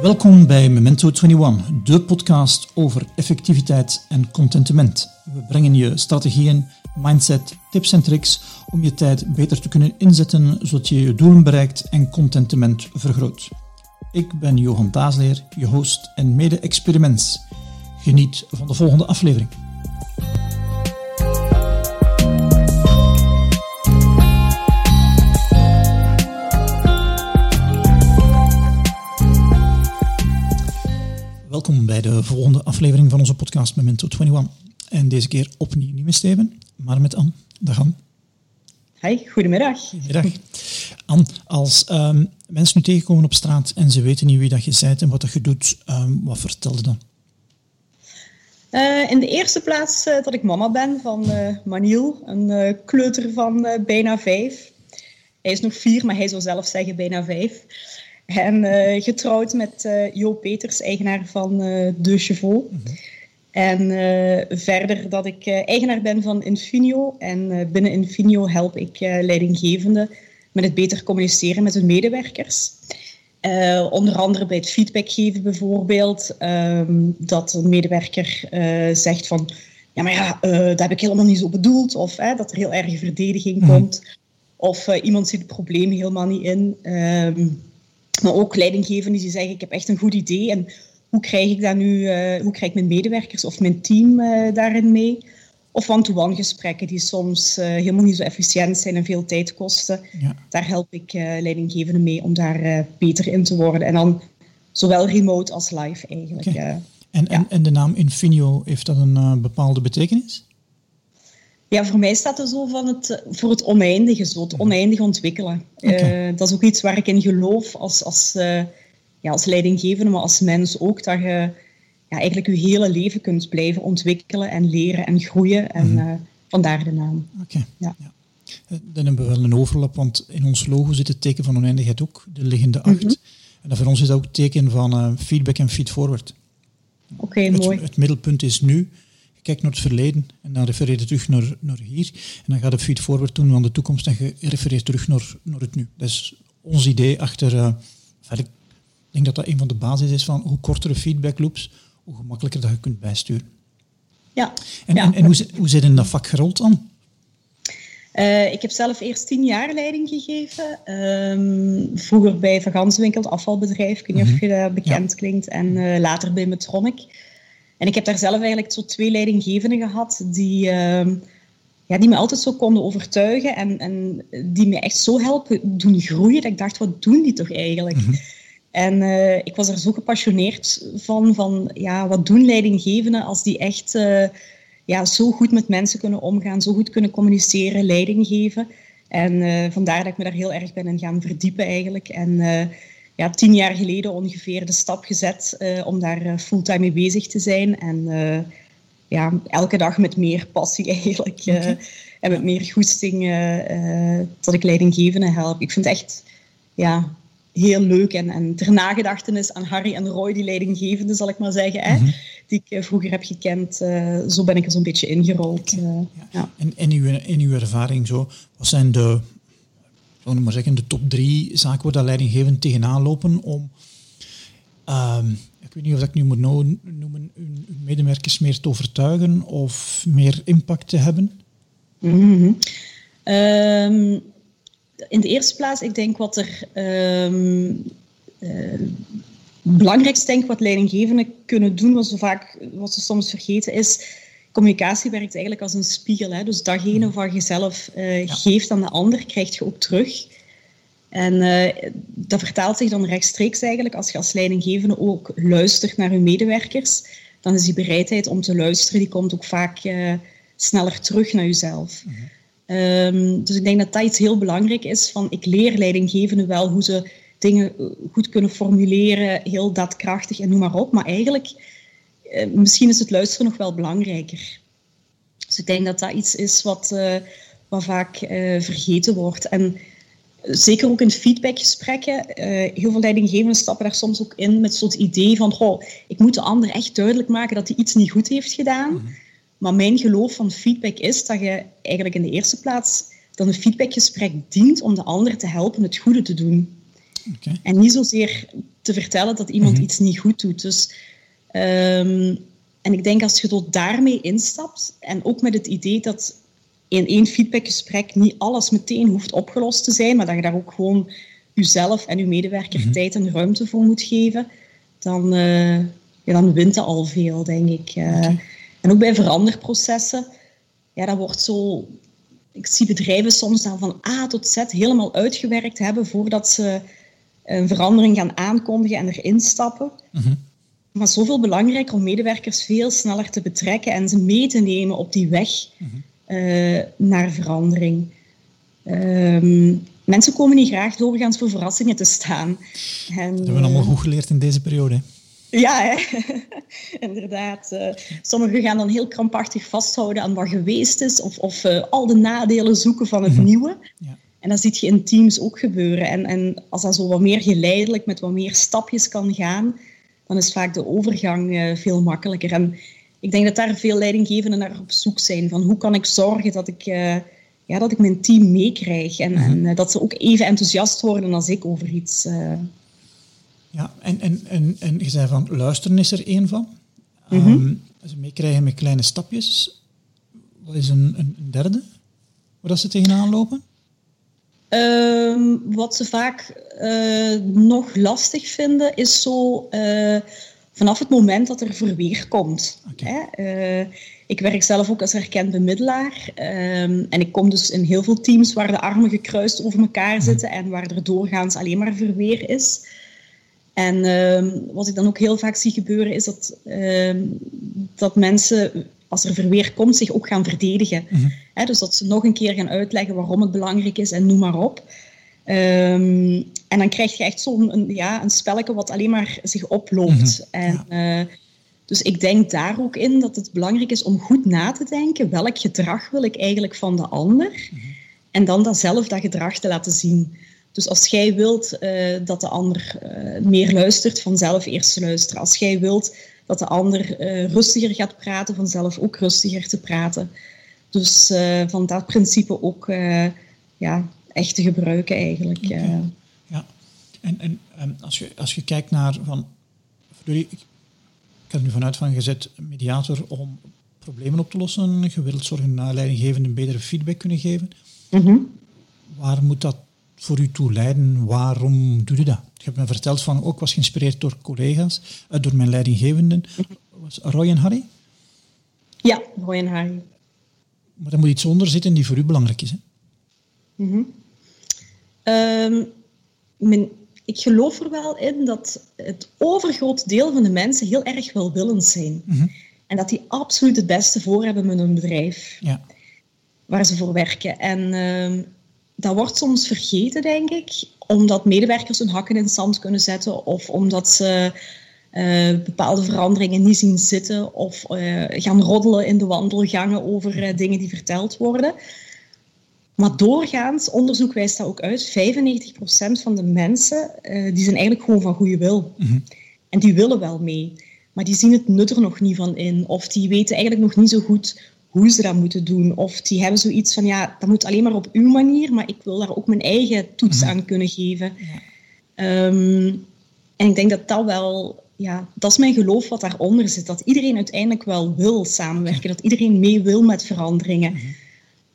Welkom bij Memento 21, de podcast over effectiviteit en contentement. We brengen je strategieën, mindset, tips en tricks om je tijd beter te kunnen inzetten zodat je je doelen bereikt en contentement vergroot. Ik ben Johan Daasleer, je host en mede-experiments. Geniet van de volgende aflevering. Volgende aflevering van onze podcast Memento 21. En deze keer opnieuw niet met Steven, maar met Anne. Dag Anne. Hi, goedemiddag. Goedemiddag. Anne, als um, mensen nu tegenkomen op straat en ze weten niet wie dat je bent en wat dat je doet, um, wat vertel je dan? Uh, in de eerste plaats uh, dat ik mama ben van uh, Maniel, een kleuter van bijna vijf. Hij is nog vier, maar hij zou zelf zeggen bijna vijf. En uh, getrouwd met uh, Jo Peters, eigenaar van uh, De Chevaux. Mm -hmm. En verder dat ik eigenaar ben van Infinio. En binnen Infinio help ik leidinggevenden met het beter communiceren met hun medewerkers. onder andere bij het feedback geven bijvoorbeeld. Um, dat een medewerker zegt van... Ja, maar ja, dat heb ik helemaal niet zo bedoeld. Of dat er heel erg verdediging mm -hmm. komt. Of iemand ziet het probleem helemaal niet in. Um, maar ook leidinggevenden die zeggen, ik heb echt een goed idee en hoe krijg ik dat nu, uh, hoe krijg ik mijn medewerkers of mijn team uh, daarin mee? Of one-to-one gesprekken die soms uh, helemaal niet zo efficiënt zijn en veel tijd kosten. Ja. Daar help ik leidinggevenden mee om daar beter in te worden. En dan zowel remote als live eigenlijk. Okay. En, ja. en, en de naam Infinio, heeft dat een bepaalde betekenis? Ja, voor mij staat er zo van het, voor het oneindige, zo, het oneindig ontwikkelen. Okay. Uh, dat is ook iets waar ik in geloof als, als, uh, ja, als leidinggevende, maar als mens ook, dat je ja, eigenlijk je hele leven kunt blijven ontwikkelen en leren en groeien. En mm. uh, vandaar de naam. Oké. Okay. Ja. ja. Dan hebben we wel een overlap, want in ons logo zit het teken van oneindigheid ook, de liggende acht. Mm -hmm. En dat voor ons is dat ook het teken van feedback en feedforward. Oké, okay, mooi. Het middelpunt is nu kijk naar het verleden en dan refereer je terug naar, naar hier. En dan gaat de feed forward doen aan de toekomst en je refereert terug naar, naar het nu. Dat is ons idee achter... Uh, ik denk dat dat een van de basis is van hoe kortere feedback loops, hoe gemakkelijker dat je kunt bijsturen. Ja. En, ja. en, en hoe, hoe zit in dat vak gerold dan? Uh, ik heb zelf eerst tien jaar leiding gegeven. Um, vroeger bij Van Ganswinkel, het afvalbedrijf. Ik weet niet mm -hmm. of je dat bekend ja. klinkt. En uh, later bij Metronic. En ik heb daar zelf eigenlijk zo twee leidinggevenden gehad die, uh, ja, die me altijd zo konden overtuigen en, en die me echt zo helpen doen groeien dat ik dacht, wat doen die toch eigenlijk? Mm -hmm. En uh, ik was er zo gepassioneerd van, van ja, wat doen leidinggevenden als die echt uh, ja, zo goed met mensen kunnen omgaan, zo goed kunnen communiceren, leiding geven. En uh, vandaar dat ik me daar heel erg ben in gaan verdiepen eigenlijk. En ja, tien jaar geleden ongeveer de stap gezet uh, om daar uh, fulltime mee bezig te zijn. En uh, ja, elke dag met meer passie eigenlijk. Okay. En met meer goesting dat ik leidinggevenden help. Ik vind het echt ja, heel leuk. En, en ter nagedachtenis aan Harry en Roy, die leidinggevenden zal ik maar zeggen. Mm -hmm. hè, die ik vroeger heb gekend. zo ben ik er zo'n beetje ingerold. Okay. Ja. Ja. En in uw, in uw ervaring zo, wat zijn de zou ik maar zeggen, de top drie zaken waar dat leidinggevend tegenaan lopen om, um, ik weet niet of ik nu moet noemen, uw medewerkers meer te overtuigen of meer impact te hebben? -hmm. um, in de eerste plaats, ik denk wat er um, belangrijkste denk wat leidinggevenden kunnen doen, wat vaak, wat ze soms vergeten is, communicatie werkt eigenlijk als een spiegel. Hè? Dus datgene wat je zelf uh, ja. geeft aan de ander, krijg je ook terug. En uh, dat vertaalt zich dan rechtstreeks eigenlijk als je als leidinggevende ook luistert naar je medewerkers. Dan is die bereidheid om te luisteren, die komt ook vaak uh, sneller terug naar jezelf. Mm -hmm. um, dus ik denk dat dat iets heel belangrijk is. Van, ik leer leidinggevenden wel hoe ze dingen goed kunnen formuleren, heel daadkrachtig en noem maar op. Maar eigenlijk misschien is het luisteren nog wel belangrijker. Dus ik denk dat dat iets is wat, uh, wat vaak uh, vergeten wordt. En zeker ook in feedbackgesprekken, heel veel leidinggevenden stappen daar soms ook in met zo'n idee van goh, ik moet de ander echt duidelijk maken dat hij iets niet goed heeft gedaan. Mm-hmm. Maar mijn geloof van feedback is dat je eigenlijk in de eerste plaats dan een feedbackgesprek dient om de ander te helpen het goede te doen. En niet zozeer te vertellen dat iemand mhm. iets niet goed doet. Dus, ehm, en ik denk als je tot daarmee instapt en ook met het idee dat in één feedbackgesprek niet alles meteen hoeft opgelost te zijn, maar dat je daar ook gewoon jezelf en je medewerker mhm. tijd en ruimte voor moet geven, dan, uh, ja, dan wint er al veel, denk ik. Uh, En ook bij veranderprocessen, ja, dat wordt zo... Ik zie bedrijven soms dan van A tot Z helemaal uitgewerkt hebben voordat ze een verandering gaan aankondigen en erin stappen. Mm Maar zoveel belangrijker om medewerkers veel sneller te betrekken en ze mee te nemen op die weg uh, naar verandering. Um, mensen komen niet graag doorgaans voor verrassingen te staan. En, dat hebben we allemaal goed geleerd in deze periode. Ja, hè? inderdaad. Uh, sommigen gaan dan heel krampachtig vasthouden aan wat geweest is of, of uh, al de nadelen zoeken van het mhm. nieuwe. Ja. En dat zie je in teams ook gebeuren. En, en als dat zo wat meer geleidelijk, met wat meer stapjes kan gaan, dan is vaak de overgang uh, veel makkelijker. En ik denk dat daar veel leidinggevenden naar op zoek zijn. Van hoe kan ik zorgen dat ik ja, dat ik mijn team meekrijg. En, mhm. en, eh, dat ze ook even enthousiast worden als ik over iets. Ja, en, en, en, en je zei van luisteren is er één van. Mm -hmm. ze meekrijgen met kleine stapjes. Wat is een, een derde? Waar dat ze tegenaan lopen? Um, wat ze vaak uh, nog lastig vinden, is zo uh, vanaf het moment dat er verweer komt. Okay. Hè? Uh, ik werk zelf ook als erkend bemiddelaar. Um, en ik kom dus in heel veel teams waar de armen gekruist over elkaar mhm. zitten en waar er doorgaans alleen maar verweer is. En um, wat ik dan ook heel vaak zie gebeuren, is dat, dat mensen, als er verweer komt, zich ook gaan verdedigen. Mm dus dat ze nog een keer gaan uitleggen waarom het belangrijk is en noem maar op. en dan krijg je echt zo'n ja, een spelletje wat alleen maar zich oploopt. Mhm. En ja. uh, dus ik denk daar ook in dat het belangrijk is om goed na te denken welk gedrag wil ik eigenlijk van de ander. En dan dat zelf dat gedrag te laten zien. Dus als jij wilt uh, dat de ander uh, meer luistert, vanzelf eerst luisteren. Als jij wilt dat de ander uh, rustiger gaat praten, vanzelf ook rustiger te praten. Dus van dat principe ook ja, echt te gebruiken eigenlijk. Okay. Ja, en, en um, als, je, als je kijkt naar van ik heb nu vanuit van gezet mediator om problemen op te lossen. Je wilt zorgen leidinggevenden een betere feedback kunnen geven. Mhm. Waar moet dat voor u toe leiden? Waarom doe je dat? Je hebt me verteld van ook was geïnspireerd door collega's, uh, door mijn leidinggevenden. Was Roy en Harry? Ja, Roy en Harry. Maar er moet iets onder zitten die voor u belangrijk is. Hè? Mm -hmm. mijn ik geloof er wel in dat het overgroot deel van de mensen heel erg welwillend zijn. Mhm. En dat die absoluut het beste voor hebben met hun bedrijf. Ja. Waar ze voor werken. En uh, dat wordt soms vergeten, denk ik. Omdat medewerkers hun hakken in stand kunnen zetten. Of omdat ze uh, bepaalde veranderingen niet zien zitten. Of uh, gaan roddelen in de wandelgangen over uh, dingen die verteld worden. Maar doorgaans, onderzoek wijst dat ook uit, 95% van de mensen die zijn eigenlijk gewoon van goede wil. Mhm. En die willen wel mee. Maar die zien het nut er nog niet van in. Of die weten eigenlijk nog niet zo goed hoe ze dat moeten doen. Of die hebben zoiets van, ja, dat moet alleen maar op uw manier, maar ik wil daar ook mijn eigen toets mhm. aan kunnen geven. Um, en ik denk dat dat wel, ja, dat is mijn geloof wat daaronder zit. Dat iedereen uiteindelijk wel wil samenwerken. Dat iedereen mee wil met veranderingen. Mhm.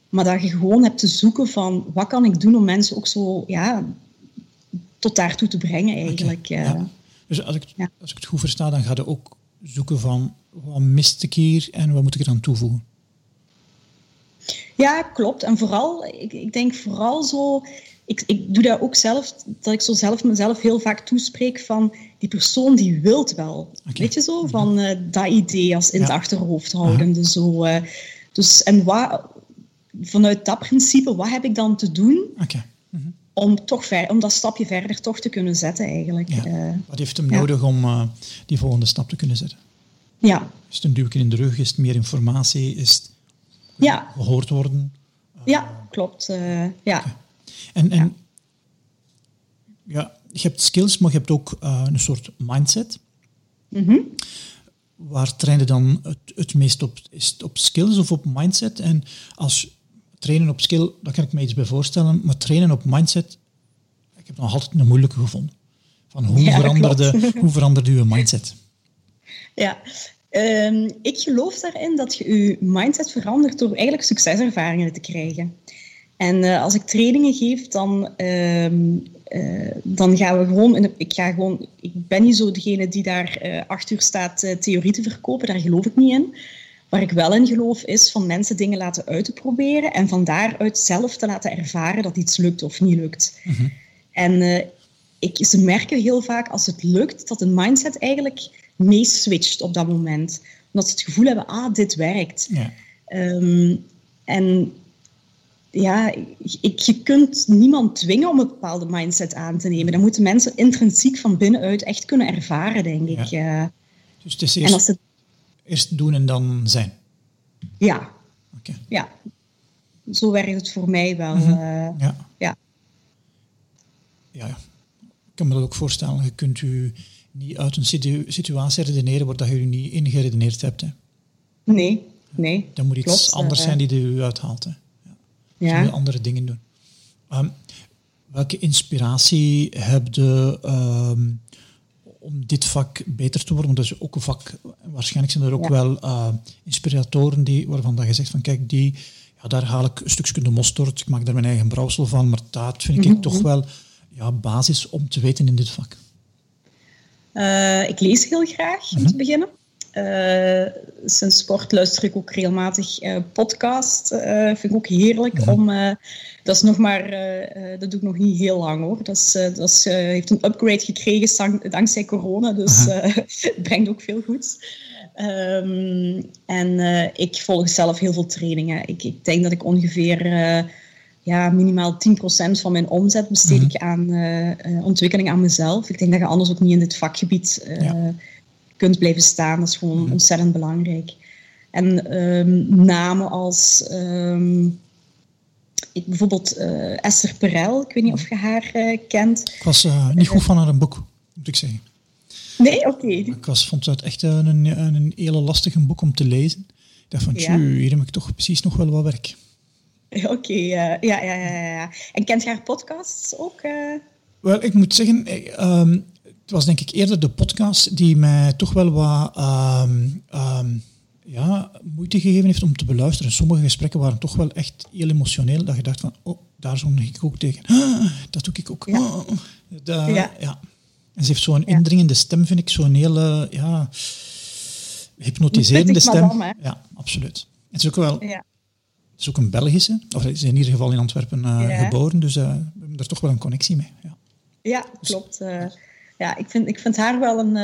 Maar dat je gewoon hebt te zoeken van wat kan ik doen om mensen ook zo ja, tot daartoe te brengen eigenlijk. Okay, ja. Dus als ik, als ik het goed versta, dan ga je ook zoeken van wat mist ik hier en wat moet ik er aan toevoegen? Ja, klopt. En vooral, ik, ik denk vooral zo, ik, ik doe dat ook zelf, dat ik zo zelf mezelf heel vaak toespreek van die persoon die wilt wel. Weet je zo, mhm. van uh, dat idee als in het achterhoofd houden. Dus, zo, uh, dus en wat, vanuit dat principe, wat heb ik dan te doen mhm. om, toch ver, om dat stapje verder toch te kunnen zetten eigenlijk. Uh, wat heeft hem nodig om die volgende stap te kunnen zetten? Ja. Is het een duwtje in de rug? Is het meer informatie? Is het ja. gehoord worden? ja, klopt. ja. En, en ja. je hebt skills, maar je hebt ook een soort mindset. Mm waar trainen dan het, het meest op? Is het op skills of op mindset? En als trainen op skill, daar kan ik me iets bij voorstellen. Maar trainen op mindset, ik heb heb nog altijd een moeilijke gevonden. Van hoe, veranderde, hoe veranderde uw mindset? Ja, ehm, ik geloof daarin dat je je mindset verandert door eigenlijk succeservaringen te krijgen. En uh, als ik trainingen geef, dan, uh, uh, dan gaan we gewoon, in de, ik, ga gewoon... Ik ben niet zo degene die daar uh, acht uur staat theorie te verkopen, daar geloof ik niet in. Waar ik wel in geloof is van mensen dingen laten uitproberen en van daaruit zelf te laten ervaren dat iets lukt of niet lukt. Mm -hmm. En ik, ze merken heel vaak als het lukt dat een mindset eigenlijk meeswitcht op dat moment. Omdat ze het gevoel hebben, ah, dit werkt. Ja. Um, en ja, ik, je kunt niemand dwingen om een bepaalde mindset aan te nemen. Dat moeten mensen intrinsiek van binnenuit echt kunnen ervaren, denk ik. Ja. Dus het is eerst, en als het... eerst doen en dan zijn? Ja. Okay. Ja. Zo werkt het voor mij wel. Mm -hmm. uh, ja. ja. Ja, ik kan me dat ook voorstellen. Je kunt u niet uit een situ situatie redeneren waar dat je u niet in geredeneerd hebt. Hè? Nee, nee. Dan moet iets Klopt, anders uh, zijn die u uithaalt. Hè? ja. je andere dingen doen. Um, welke inspiratie heb je um, om dit vak beter te worden? Want dat is ook een vak, waarschijnlijk zijn er ook ja. wel uh, inspiratoren die, waarvan dat je zegt van kijk, die, ja, daar haal ik een stukje de mosterd, ik maak daar mijn eigen brouwsel van, maar dat vind ik mm -hmm. toch wel ja, basis om te weten in dit vak. Uh, ik lees heel graag, om mm -hmm. te beginnen. Uh, sinds sport luister ik ook regelmatig uh, podcast. Uh, vind ik ook heerlijk ja. om. dat is nog maar. dat doe ik nog niet heel lang hoor. Dat, is, dat is, heeft een upgrade gekregen dankzij corona. Dus het brengt ook veel goeds. Um, en ik volg zelf heel veel trainingen. Ik, ik denk dat ik ongeveer ja, minimaal 10% van mijn omzet besteed mm -hmm. ik aan ontwikkeling aan mezelf. Ik denk dat je anders ook niet in dit vakgebied. Ja kunt blijven staan. Dat is gewoon mm. ontzettend belangrijk. En um, namen als um, ik, bijvoorbeeld uh, Esther Perel, ik weet niet of je haar kent. Ik was niet goed van haar een boek, moet ik zeggen. Nee, oké. Okay. Ik was, vond het echt een, een, een hele lastige boek om te lezen. Ik dacht van, ja. hier heb ik toch precies nog wel wat werk. Oké, okay, ja, ja, ja, ja. En kent je haar podcasts ook? Wel, ik moet zeggen, um, het was denk ik eerder de podcast die mij toch wel wat um, um, ja, moeite gegeven heeft om te beluisteren. Sommige gesprekken waren toch wel echt heel emotioneel. Dat je dacht van, oh, daar zong ik ook tegen. Ah, dat doe ik ook. Ja. Oh, ja. ja. En ze heeft zo'n ja. indringende stem, vind ik. Zo'n hele, ja, hypnotiserende stem. Ja, absoluut. Het is ook wel... Ja. Het is ook een Belgische, of ze is in ieder geval in Antwerpen uh, geboren, dus uh, we hebben er toch wel een connectie mee. Ja, ja klopt. Uh, ja, ik vind, ik vind haar wel een.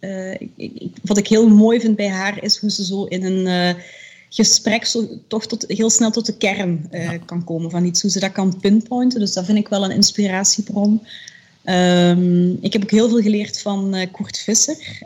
Uh, ik, ik, wat ik heel mooi vind bij haar is hoe ze zo in een uh, gesprek zo, toch tot, heel snel tot de kern ja. kan komen van iets, hoe ze dat kan pinpointen. Dus dat vind ik wel een inspiratiebron. Um, ik heb ook heel veel geleerd van Koert Visser.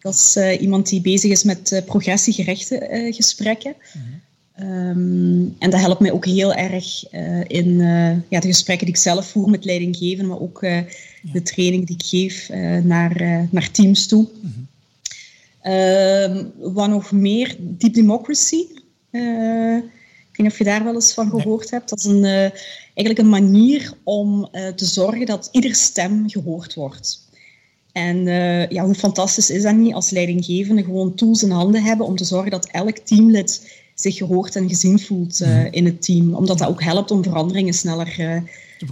dat is iemand die bezig is met progressiegerechte gesprekken. Mhm. Um, en dat helpt mij ook heel erg uh, in uh, ja, de gesprekken die ik zelf voer met leidinggeven, maar ook uh, ja. de training die ik geef naar, naar teams toe. Mm -hmm. um, wat nog meer, Deep Democracy. ik weet niet of je daar wel eens van gehoord nee. hebt. Dat is een, eigenlijk een manier om te zorgen dat ieder stem gehoord wordt. En ja, hoe fantastisch is dat niet als leidinggevende gewoon tools in handen hebben om te zorgen dat elk teamlid zich gehoord en gezien voelt uh, in het team. Omdat dat ook helpt om veranderingen sneller uh,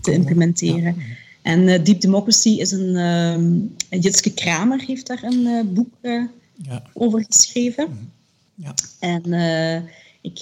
te implementeren. Ja. En uh, Deep Democracy is een... Uh, Jitske Kramer heeft daar een boek ja. over geschreven. Mhm. Ja. En ik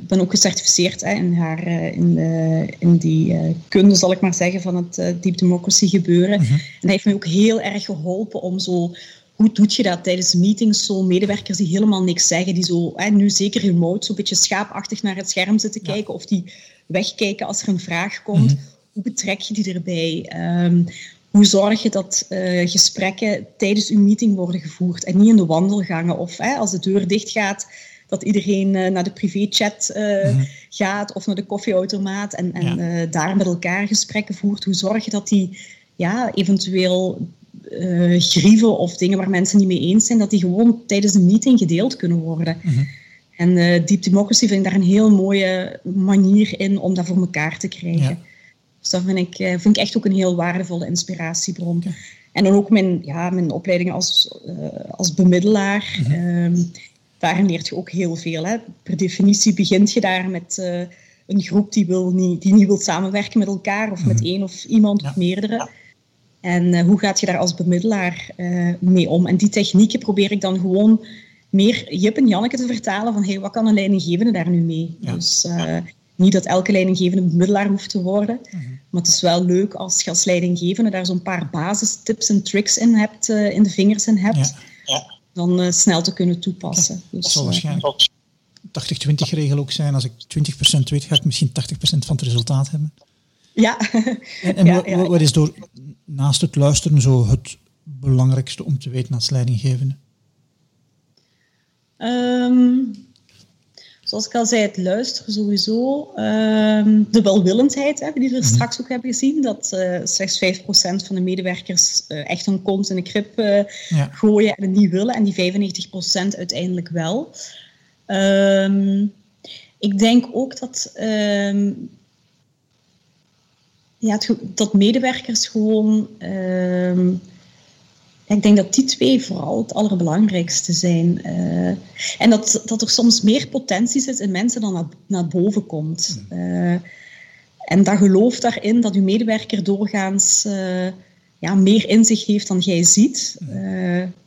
ben ook gecertificeerd hè, in, haar, in, de, in die kunde, zal ik maar zeggen, van het Deep Democracy gebeuren. En hij heeft me ook heel erg geholpen om zo hoe doe je dat tijdens meetings? Zo medewerkers die helemaal niks zeggen, die zo, hè, nu zeker remote, zo'n beetje schaapachtig naar het scherm zitten ja. kijken of die wegkijken als er een vraag komt. Mm -hmm. Hoe betrek je die erbij? Um, hoe zorg je dat uh, gesprekken tijdens uw meeting worden gevoerd en niet in de wandelgangen of hè, als de deur dicht gaat, dat iedereen uh, naar de privéchat uh, mm -hmm. gaat of naar de koffieautomaat en, en ja. daar met elkaar gesprekken voert. Hoe zorg je dat die ja, eventueel uh, grieven of dingen waar mensen niet mee eens zijn, dat die gewoon tijdens een meeting gedeeld kunnen worden. Mm -hmm. En uh, Deep Democracy vind ik daar een heel mooie manier in om dat voor elkaar te krijgen. Ja. Dus dat vind ik, vind ik echt ook een heel waardevolle inspiratiebron. En dan ook mijn, ja, mijn opleiding als, als bemiddelaar. Mm daarin leert je ook heel veel. Hè. Per definitie begint je daar met een groep die, wil niet, die niet wil samenwerken met elkaar of met mhm. één of iemand of meerdere. En uh, hoe gaat je daar als bemiddelaar uh, mee om? En die technieken probeer ik dan gewoon meer Jip en Janneke te vertalen van hey, wat kan een leidinggevende daar nu mee? Dus uh, niet dat elke leidinggevende bemiddelaar hoeft te worden, mm -hmm. maar het is wel leuk als je als leidinggevende daar zo'n paar basistips en tricks in hebt, in de vingers in hebt, ja. dan snel te kunnen toepassen. Dus, dat zal waarschijnlijk 80-20 regel ook zijn. Als ik 20% weet, ga ik misschien 80% van het resultaat hebben. Ja. En, en ja, ja, wat is door naast het luisteren zo het belangrijkste om te weten als leidinggevende? Um, zoals ik al zei, het luisteren sowieso. Um, de welwillendheid, hè, die we mhm. straks ook hebben gezien. Dat uh, slechts 5% van de medewerkers uh, echt een kont in de krip uh, ja. gooien en het niet willen. En die 95% uiteindelijk wel. Um, ik denk ook dat, um, ja, dat medewerkers gewoon. Um, ik denk dat die twee vooral het allerbelangrijkste zijn. Uh, en dat, dat er soms meer potentie zit in mensen dan naar, naar boven komt. Uh, en dat geloof daarin dat uw medewerker doorgaans uh, ja, meer inzicht heeft dan jij ziet.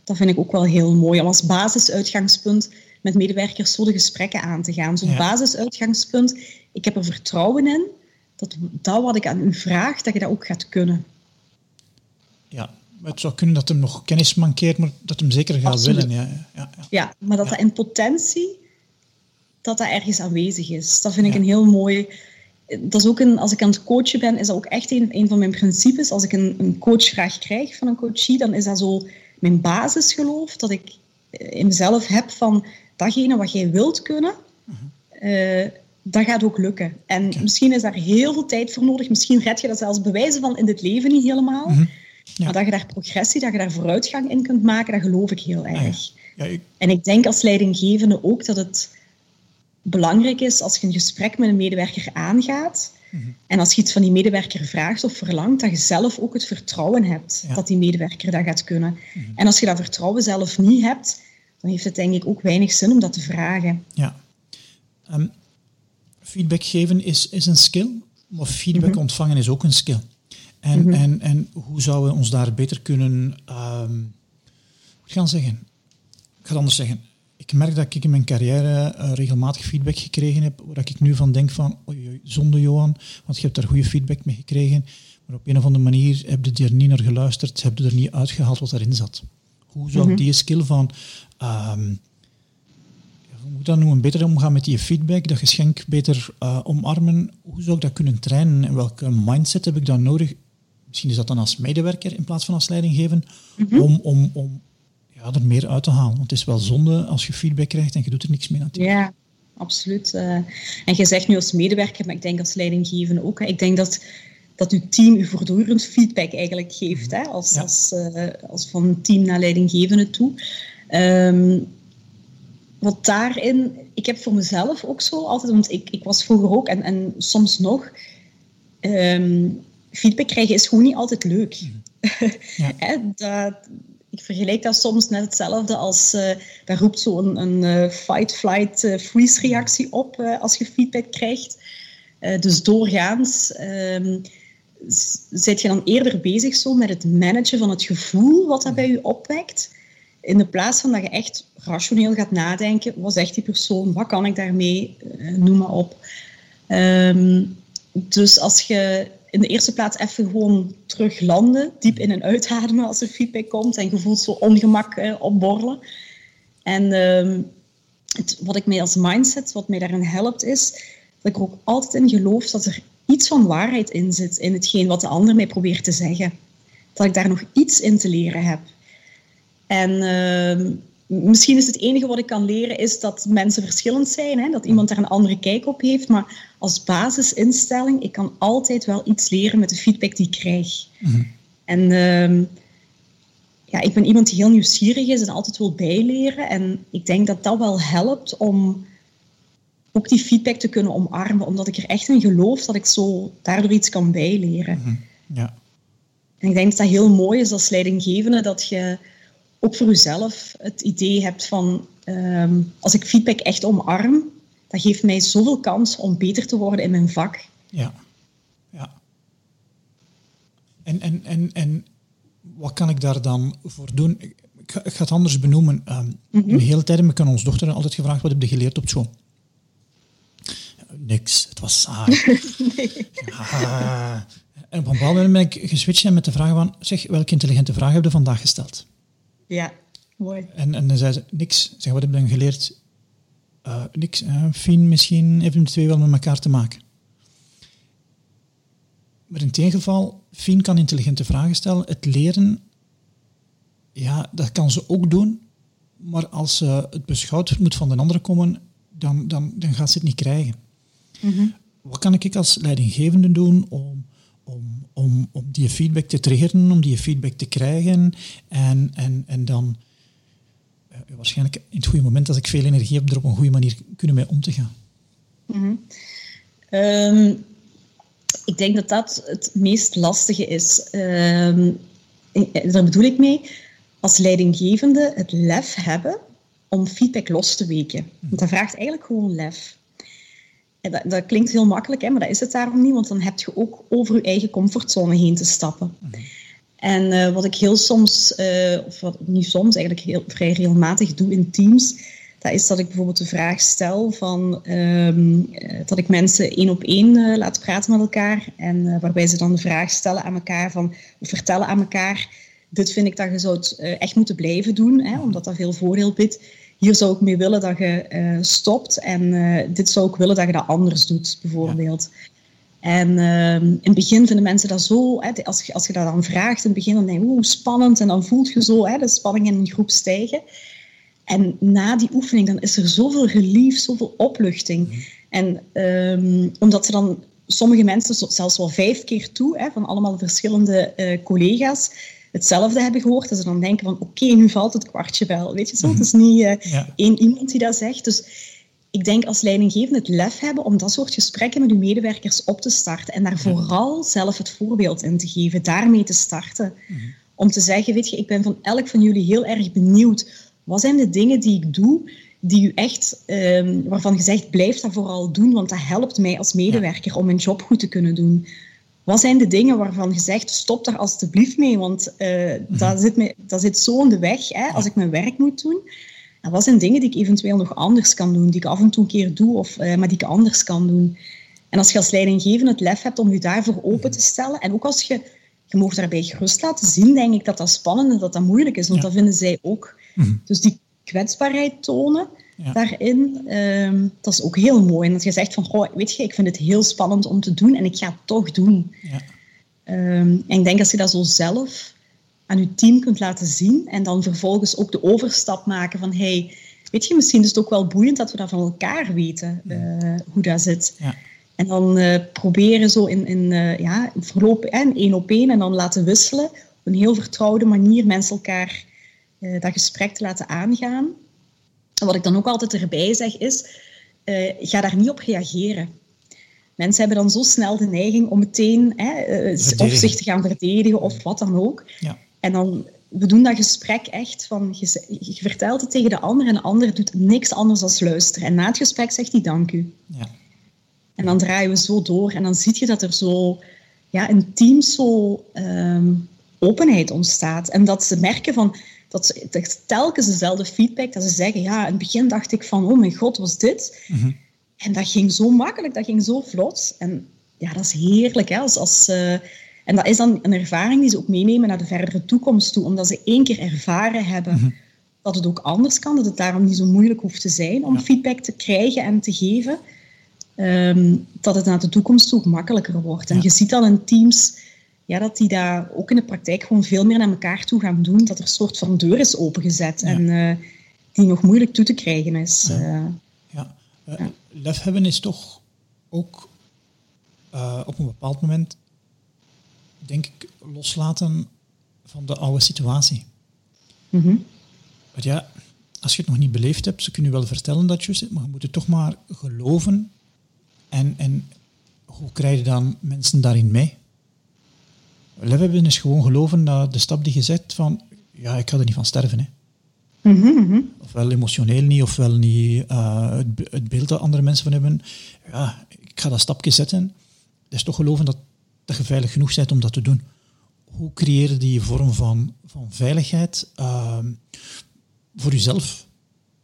dat vind ik ook wel heel mooi. Om als basisuitgangspunt met medewerkers zo de gesprekken aan te gaan. Zo'n ja. basisuitgangspunt. Ik heb er vertrouwen in dat dat wat ik aan u vraag, dat je dat ook gaat kunnen. Ja, het zou kunnen dat hem nog kennis mankeert, maar dat hem zeker gaat willen. Ja, ja, ja. ja maar dat dat in potentie, dat dat ergens aanwezig is. Dat vind ik een heel mooi... Dat is ook een, als ik aan het coachen ben, is dat ook echt een, een van mijn principes. Als ik een, een coachvraag krijg van een coachie, dan is dat zo mijn basisgeloof, dat ik in mezelf heb van datgene wat jij wilt kunnen, uh, dat gaat ook lukken. En misschien is daar heel veel tijd voor nodig. Misschien red je dat zelfs bewijzen van in dit leven niet helemaal. Mhm. ja. Maar dat je daar progressie, dat je daar vooruitgang in kunt maken, dat geloof ik heel ah, erg. Ja, ik... En ik denk als leidinggevende ook dat het belangrijk is als je een gesprek met een medewerker aangaat. Mhm. En als je iets van die medewerker vraagt of verlangt, dat je zelf ook het vertrouwen hebt dat die medewerker dat gaat kunnen. Mhm. En als je dat vertrouwen zelf niet hebt, dan heeft het denk ik ook weinig zin om dat te vragen. Ja. Um, feedback geven is, is een skill, maar feedback mhm. ontvangen is ook een skill. En, mhm. en, en hoe zouden we ons daar beter kunnen... Um, ik gaan zeggen? Ik ga het anders zeggen. Ik merk dat ik in mijn carrière uh, regelmatig feedback gekregen heb, waar ik nu van denk van, oei, oei, zonde Johan, want je hebt daar goede feedback mee gekregen, maar op een of andere manier heb je er niet naar geluisterd, heb je er niet uitgehaald wat erin zat. Hoe zou ik mhm. die skill van um, dan nu een beter omgaan met die feedback, dat geschenk beter uh, omarmen? Hoe zou ik dat kunnen trainen en welke mindset heb ik dan nodig? Misschien is dat dan als medewerker in plaats van als leidinggever, mm om, om, om ja, er meer uit te halen. Want het is wel zonde als je feedback krijgt en je doet er niks mee natuurlijk. Ja, absoluut. Uh, en je zegt nu als medewerker, maar ik denk als leidinggevende ook. Hè. Ik denk dat dat uw team u voortdurend feedback eigenlijk geeft, hè, als, als, uh, als van team naar leidinggevende toe. Um, wat daarin, ik heb voor mezelf ook zo altijd, want ik, ik was vroeger ook en, en soms nog, um, feedback krijgen is gewoon niet altijd leuk. Ja. dat, ik vergelijk dat soms net hetzelfde als, uh, daar roept zo'n een, een uh, fight, flight, uh, freeze reactie op als je feedback krijgt. dus doorgaans um, zit je dan eerder bezig zo met het managen van het gevoel wat dat bij je opwekt. In de plaats van dat je echt rationeel gaat nadenken, wat zegt die persoon, wat kan ik daarmee, uh, noem maar op. Um, dus als je in de eerste plaats even gewoon terug landen, diep in en uitademen als er feedback komt en je voelt zo ongemak uh, opborrelen. En um, het, wat ik mij als mindset, wat mij daarin helpt, is dat ik er ook altijd in geloof dat er iets van waarheid in zit in hetgeen wat de ander mij probeert te zeggen. Dat ik daar nog iets in te leren heb. En uh, misschien is het enige wat ik kan leren is dat mensen verschillend zijn, hè? dat iemand daar een andere kijk op heeft. Maar als basisinstelling, ik kan altijd wel iets leren met de feedback die ik krijg. Mm En uh, ja, ik ben iemand die heel nieuwsgierig is en altijd wil bijleren. En ik denk dat dat wel helpt om ook die feedback te kunnen omarmen, omdat ik er echt in geloof dat ik zo daardoor iets kan bijleren. Mhm. Ja. En ik denk dat dat heel mooi is als leidinggevende, dat je ook voor jezelf het idee hebt van, ehm, als ik feedback echt omarm, dat geeft mij zoveel kans om beter te worden in mijn vak. Ja. ja. En, en, en, en wat kan ik daar dan voor doen? Ik ga, ik ga het anders benoemen. Um, mm De hele tijd heb ik aan onze dochter altijd gevraagd, wat heb je geleerd op school? Niks, het was saai. nee. ja. En op een bepaald moment ben ik geswitcht met de vraag van, zeg, welke intelligente vraag heb je vandaag gesteld? Ja, mooi. En, en dan zei ze, niks. Zeg, wat heb je dan geleerd? Uh, niks. Uh, Fien, misschien even de twee wel met elkaar te maken. Maar in het geval, Fien kan intelligente vragen stellen. Het leren, ja, dat kan ze ook doen. Maar als ze het beschouwd moet van de andere komen, dan, dan, dan gaat ze het niet krijgen. Mhm. Wat kan ik als leidinggevende doen om, om, om, die feedback te triggeren, om die feedback te krijgen en, en, en dan uh, waarschijnlijk in het goede moment, als ik veel energie heb, er op een goede manier kunnen mee om te gaan? Mhm. Ehm, ik denk dat dat het meest lastige is. Um, daar bedoel ik mee, als leidinggevende het lef hebben om feedback los te weken. Want dat vraagt eigenlijk gewoon lef. Dat, dat, klinkt heel makkelijk, hè, maar dat is het daarom niet, want dan heb je ook over je eigen comfortzone heen te stappen. En uh, wat ik heel soms, uh, of wat niet soms, eigenlijk heel, vrij regelmatig doe in teams, dat is dat ik bijvoorbeeld de vraag stel van um, dat ik mensen één op één uh, laat praten met elkaar en waarbij ze dan de vraag stellen aan elkaar van, of vertellen aan elkaar, dit vind ik dat je zou het echt moeten blijven doen, hè, omdat dat veel voordeel biedt hier zou ik mee willen dat je uh, stopt en uh, dit zou ik willen dat je dat anders doet, bijvoorbeeld. Ja. En uh, in het begin vinden mensen dat zo, hè, als, je, als je dat dan vraagt, in het begin dan denk je, oeh, spannend, en dan voelt je zo hè, de spanning in een groep stijgen. En na die oefening, dan is er zoveel relief, zoveel opluchting. Mm. En um, omdat ze dan sommige mensen zelfs wel vijf keer toe, hè, van allemaal verschillende uh, collega's, hetzelfde hebben gehoord. Dat ze dan denken van oké, nu valt het kwartje wel. Weet je zo? Het is niet uh, één iemand die dat zegt. Dus ik denk als leidinggevende het lef hebben om dat soort gesprekken met uw medewerkers op te starten. En daar vooral zelf het voorbeeld in te geven. Daarmee te starten. Mhm. Om te zeggen, weet je, ik ben van elk van jullie heel erg benieuwd. Wat zijn de dingen die ik doe die u echt, um, waarvan je zegt, blijf dat vooral doen, want dat helpt mij als medewerker om mijn job goed te kunnen doen. Wat zijn de dingen waarvan je zegt, stop daar alstublieft mee, want uh, dat, zit me, dat zit zo in de weg hè, als ik mijn werk moet doen. En wat zijn dingen die ik eventueel nog anders kan doen, die ik af en toe een keer doe, of, uh, maar die ik anders kan doen. En als je als leidinggevende het lef hebt om je daarvoor open te stellen, en ook als je, je mag daarbij gerust laten zien, denk ik dat dat spannend en dat dat moeilijk is, want dat vinden zij ook. Mhm. Dus die kwetsbaarheid tonen, daarin. Um, dat is ook heel mooi. En dat je zegt van, goh, weet je, ik vind het heel spannend om te doen en ik ga het toch doen. Ja. Um, en ik denk als je dat zo zelf aan je team kunt laten zien en dan vervolgens ook de overstap maken van, hey, weet je, misschien is het ook wel boeiend dat we dat van elkaar weten, uh, hoe dat zit. Ja. En dan uh, proberen zo in, in, uh, ja, verloop en één op één en dan laten wisselen. Op een heel vertrouwde manier mensen elkaar dat gesprek te laten aangaan. En wat ik dan ook altijd erbij zeg is, uh, ga daar niet op reageren. Mensen hebben dan zo snel de neiging om meteen hè, uh, of zich te gaan verdedigen of wat dan ook. Ja. En dan, we doen dat gesprek echt van, je, je, vertelt het tegen de ander en de ander doet niks anders dan luisteren. En na het gesprek zegt hij dank u. Ja. En dan draaien we zo door en dan zie je dat er zo ja, in teams zo um, openheid ontstaat. En dat ze merken van, dat ze telkens dezelfde feedback, dat ze zeggen, ja, in het begin dacht ik van, oh mijn god, was dit? Mhm. En dat ging zo makkelijk, dat ging zo vlot. En ja, dat is heerlijk. Hè? Als, als, uh, en dat is dan een ervaring die ze ook meenemen naar de verdere toekomst toe, omdat ze één keer ervaren hebben mhm. dat het ook anders kan, dat het daarom niet zo moeilijk hoeft te zijn om feedback te krijgen en te geven. Um, dat het naar de toekomst toe makkelijker wordt. En je ziet dan in teams ja, dat die daar ook in de praktijk gewoon veel meer naar elkaar toe gaan doen. Dat er een soort van deur is opengezet en uh, die nog moeilijk toe te krijgen is. Ja. Uh, ja. Uh, lef hebben is toch ook op een bepaald moment, denk ik, loslaten van de oude situatie. Mm -hmm. Want ja, als je het nog niet beleefd hebt, ze kunnen wel vertellen dat je zit, maar je moet het toch maar geloven. En, en hoe krijg je dan mensen daarin mee? We hebben is gewoon geloven dat de stap die je zet van, ja, ik ga er niet van sterven. Hè. Mhm, Ofwel emotioneel niet, ofwel niet uh, het, het, beeld dat andere mensen van hebben. Ja, ik ga dat stapje zetten. Dat is toch geloven dat, dat je veilig genoeg bent om dat te doen. Hoe creëer je die vorm van, van veiligheid uh, voor jezelf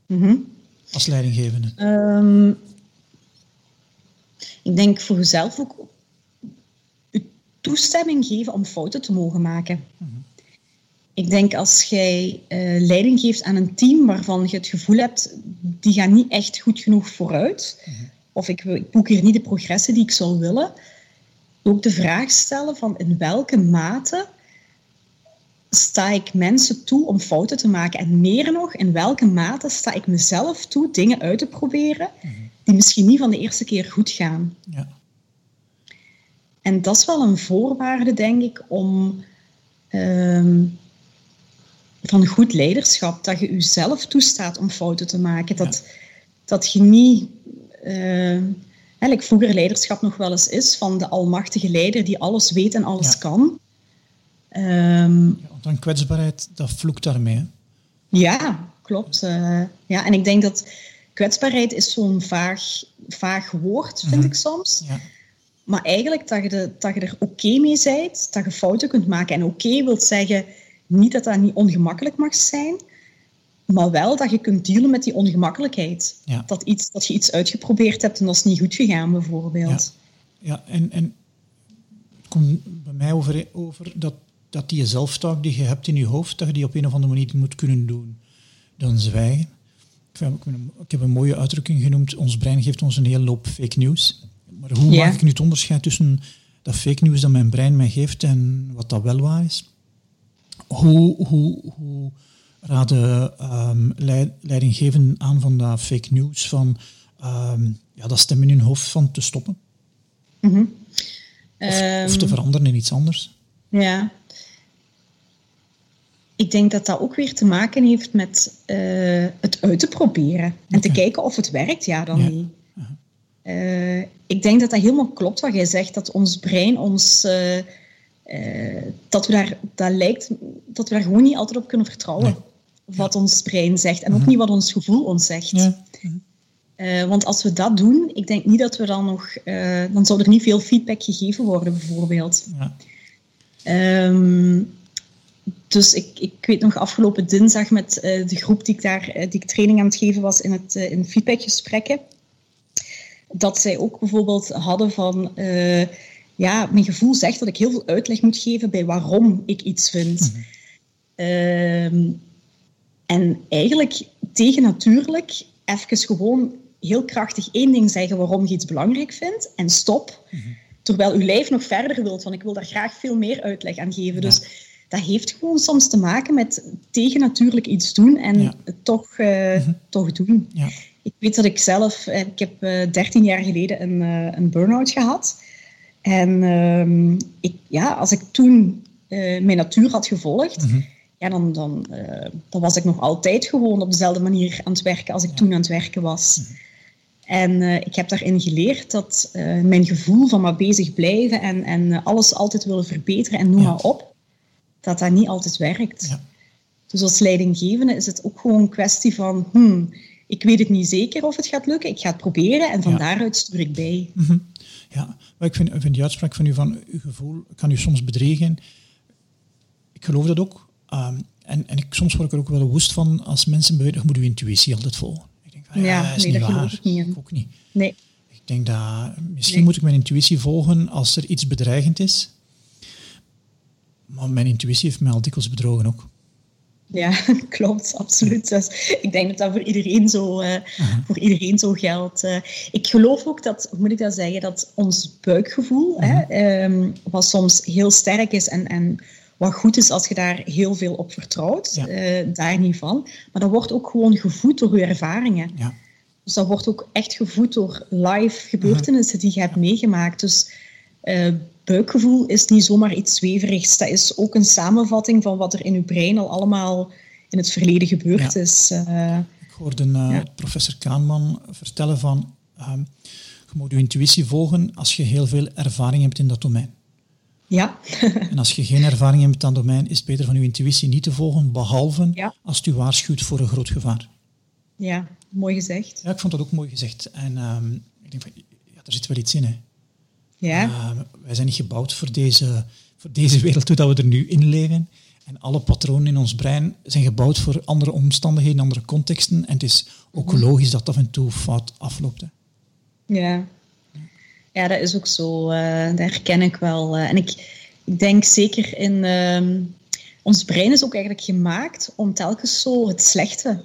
mm als leidinggevende? Um, ik denk voor jezelf ook toestemming geven om fouten te mogen maken. Mm ik denk als jij uh, leiding geeft aan een team waarvan je het gevoel hebt, die gaan niet echt goed genoeg vooruit, mhm. of ik, ik boek hier niet de progressie die ik zou willen, ook de vraag stellen van in welke mate sta ik mensen toe om fouten te maken? En meer nog, in welke mate sta ik mezelf toe dingen uit te proberen mhm. die misschien niet van de eerste keer goed gaan? Ja. En dat is wel een voorwaarde, denk ik, om ehm, van goed leiderschap. Dat je jezelf toestaat om fouten te maken. Dat, dat je niet, uh, eigenlijk vroeger leiderschap nog wel eens is, van de almachtige leider die alles weet en alles kan. Um, ja, dan kwetsbaarheid, dat vloekt daarmee. Ja, klopt. Uh, ja, en ik denk dat kwetsbaarheid is zo'n vaag, vaag woord, vind Mhm. ik soms. Ja. Maar eigenlijk dat je, de, dat je er oké mee bent, dat je fouten kunt maken. En oké wil zeggen, niet dat dat niet ongemakkelijk mag zijn, maar wel dat je kunt dealen met die ongemakkelijkheid. Ja. Dat, iets, dat je iets uitgeprobeerd hebt en dat is niet goed gegaan, bijvoorbeeld. Ja, en, en het komt bij mij over, over dat, dat die zelftaak die je hebt in je hoofd, dat je die op een of andere manier moet kunnen doen. Dan zwijgen. Ik, heb, ik heb een mooie uitdrukking genoemd, ons brein geeft ons een hele loop fake news. Maar hoe Ja. maak ik nu het onderscheid tussen dat fake news dat mijn brein mij geeft en wat dat wel waar is? Hoe, hoe, hoe raden um, leidinggevenden aan van dat fake news, van um, ja, dat stem in hun hoofd van te stoppen? Mhm. Of, Ehm, of te veranderen in iets anders? Ja. Ik denk dat dat ook weer te maken heeft met eh, het uit te proberen. En te kijken of het werkt, ja dan Ja. niet. Eh, ik denk dat dat helemaal klopt wat jij zegt. Dat ons brein ons... eh, eh, dat, we daar, dat lijkt dat we daar gewoon niet altijd op kunnen vertrouwen. Nee. Wat ons brein zegt. En ook Mhm. niet wat ons gevoel ons zegt. Ja. Want als we dat doen, ik denk niet dat we dan nog... dan zou er niet veel feedback gegeven worden, bijvoorbeeld. Ja. Ehm, dus ik, ik weet nog afgelopen dinsdag met de groep die ik daar die ik training aan het geven was in, het, in feedbackgesprekken, dat zij ook bijvoorbeeld hadden van, eh, ja, mijn gevoel zegt dat ik heel veel uitleg moet geven bij waarom ik iets vind. Ehm, en eigenlijk tegen natuurlijk even gewoon heel krachtig één ding zeggen waarom je iets belangrijk vindt en stop. Terwijl uw lijf nog verder wilt, want ik wil daar graag veel meer uitleg aan geven. Dus dat heeft gewoon soms te maken met tegen natuurlijk iets doen en Ja. het toch, eh, toch doen. Ja. Ik weet dat ik zelf, eh, ik heb eh 13 jaar geleden een, eh, een burn-out gehad. En ehm, ik, ja, als ik toen eh, mijn natuur had gevolgd, Mhm. ja, dan, dan, eh, dan was ik nog altijd gewoon op dezelfde manier aan het werken als ik toen aan het werken was. En eh, ik heb daarin geleerd dat eh, mijn gevoel van maar bezig blijven en, en eh, alles altijd willen verbeteren en noem Ja. maar op, dat dat niet altijd werkt. Ja. Dus als leidinggevende is het ook gewoon een kwestie van, hmm, ik weet het niet zeker of het gaat lukken, ik ga het proberen en van Ja. daaruit stuur ik bij. Mhm. Ja, maar ik vind, ik vind die uitspraak van u van uw gevoel kan u soms bedriegen. Ik geloof dat ook. Ehm, en en ik, soms word ik er ook wel woest van als mensen beweren, moet uw intuïtie altijd volgen. Ik denk van, ja, Ja, dat is nee, niet dat geloof waar. ik niet ook niet. Nee, Ik denk dat misschien Nee. moet ik mijn intuïtie volgen als er iets bedreigend is. Maar mijn intuïtie heeft mij al dikwijls bedrogen ook. Ja, klopt, absoluut. Dus ik denk dat dat voor iedereen zo, eh, voor iedereen zo geldt. Eh, ik geloof ook dat, hoe moet ik dat zeggen, dat ons buikgevoel, hè, ehm, wat soms heel sterk is en, en wat goed is als je daar heel veel op vertrouwt, Ja. eh, daar niet van. Maar dat wordt ook gewoon gevoed door je ervaringen. Ja, Dus dat wordt ook echt gevoed door live gebeurtenissen die je hebt meegemaakt. Dus buikgevoel is niet zomaar iets zweverigs. Dat is ook een samenvatting van wat er in je brein al allemaal in het verleden gebeurd is. Ik hoorde professor Kaanman vertellen van ehm, je moet je intuïtie volgen als je heel veel ervaring hebt in dat domein. Ja. en als je geen ervaring hebt in dat domein, is het beter van je intuïtie niet te volgen, behalve als het u waarschuwt voor een groot gevaar. Ja, mooi gezegd. Ja, ik vond dat ook mooi gezegd. En um, ik denk van, ja, er zit wel iets in, hè. Ja. Uh, wij zijn niet gebouwd voor deze, voor deze wereld, hoe dat we er nu in leven. En alle patronen in ons brein zijn gebouwd voor andere omstandigheden, andere contexten. En het is ook mhm. logisch dat af en toe fout afloopt. Hè. Ja. ja, dat is ook zo. Uh, dat herken ik wel. Uh, en ik, ik denk zeker in... Uh, ons brein is ook eigenlijk gemaakt om telkens zo het slechte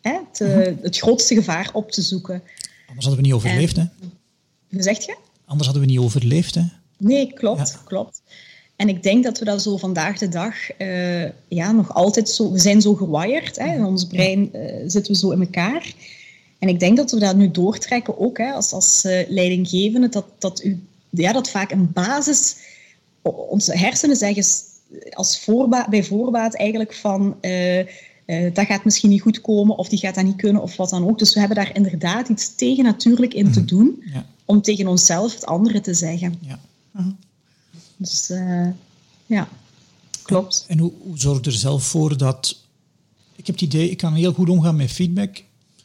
hè, te, mhm. het grootste gevaar op te zoeken. Anders hadden we niet overleefd, hè? Hoe zeg je? Anders hadden we niet overleefd, hè? Nee, klopt, klopt. En ik denk dat we dat zo vandaag de dag uh, ja, nog altijd zo... We zijn zo gewired, hè? in ons brein uh, zitten we zo in elkaar. En ik denk dat we dat nu doortrekken ook hè, als, als uh, leidinggevende, dat, dat, u, ja, dat vaak een basis... Onze hersenen zeggen als voorbaat, bij voorbaat eigenlijk van uh, dat gaat misschien niet goed komen of die gaat dat niet kunnen of wat dan ook. Dus we hebben daar inderdaad iets tegen natuurlijk in te mhm. doen ja. Om tegen onszelf het andere te zeggen. Ja. Dus uh, ja, klopt. En, hoe, hoe zorg je er zelf voor dat... Ik heb het idee, ik kan heel goed omgaan met feedback.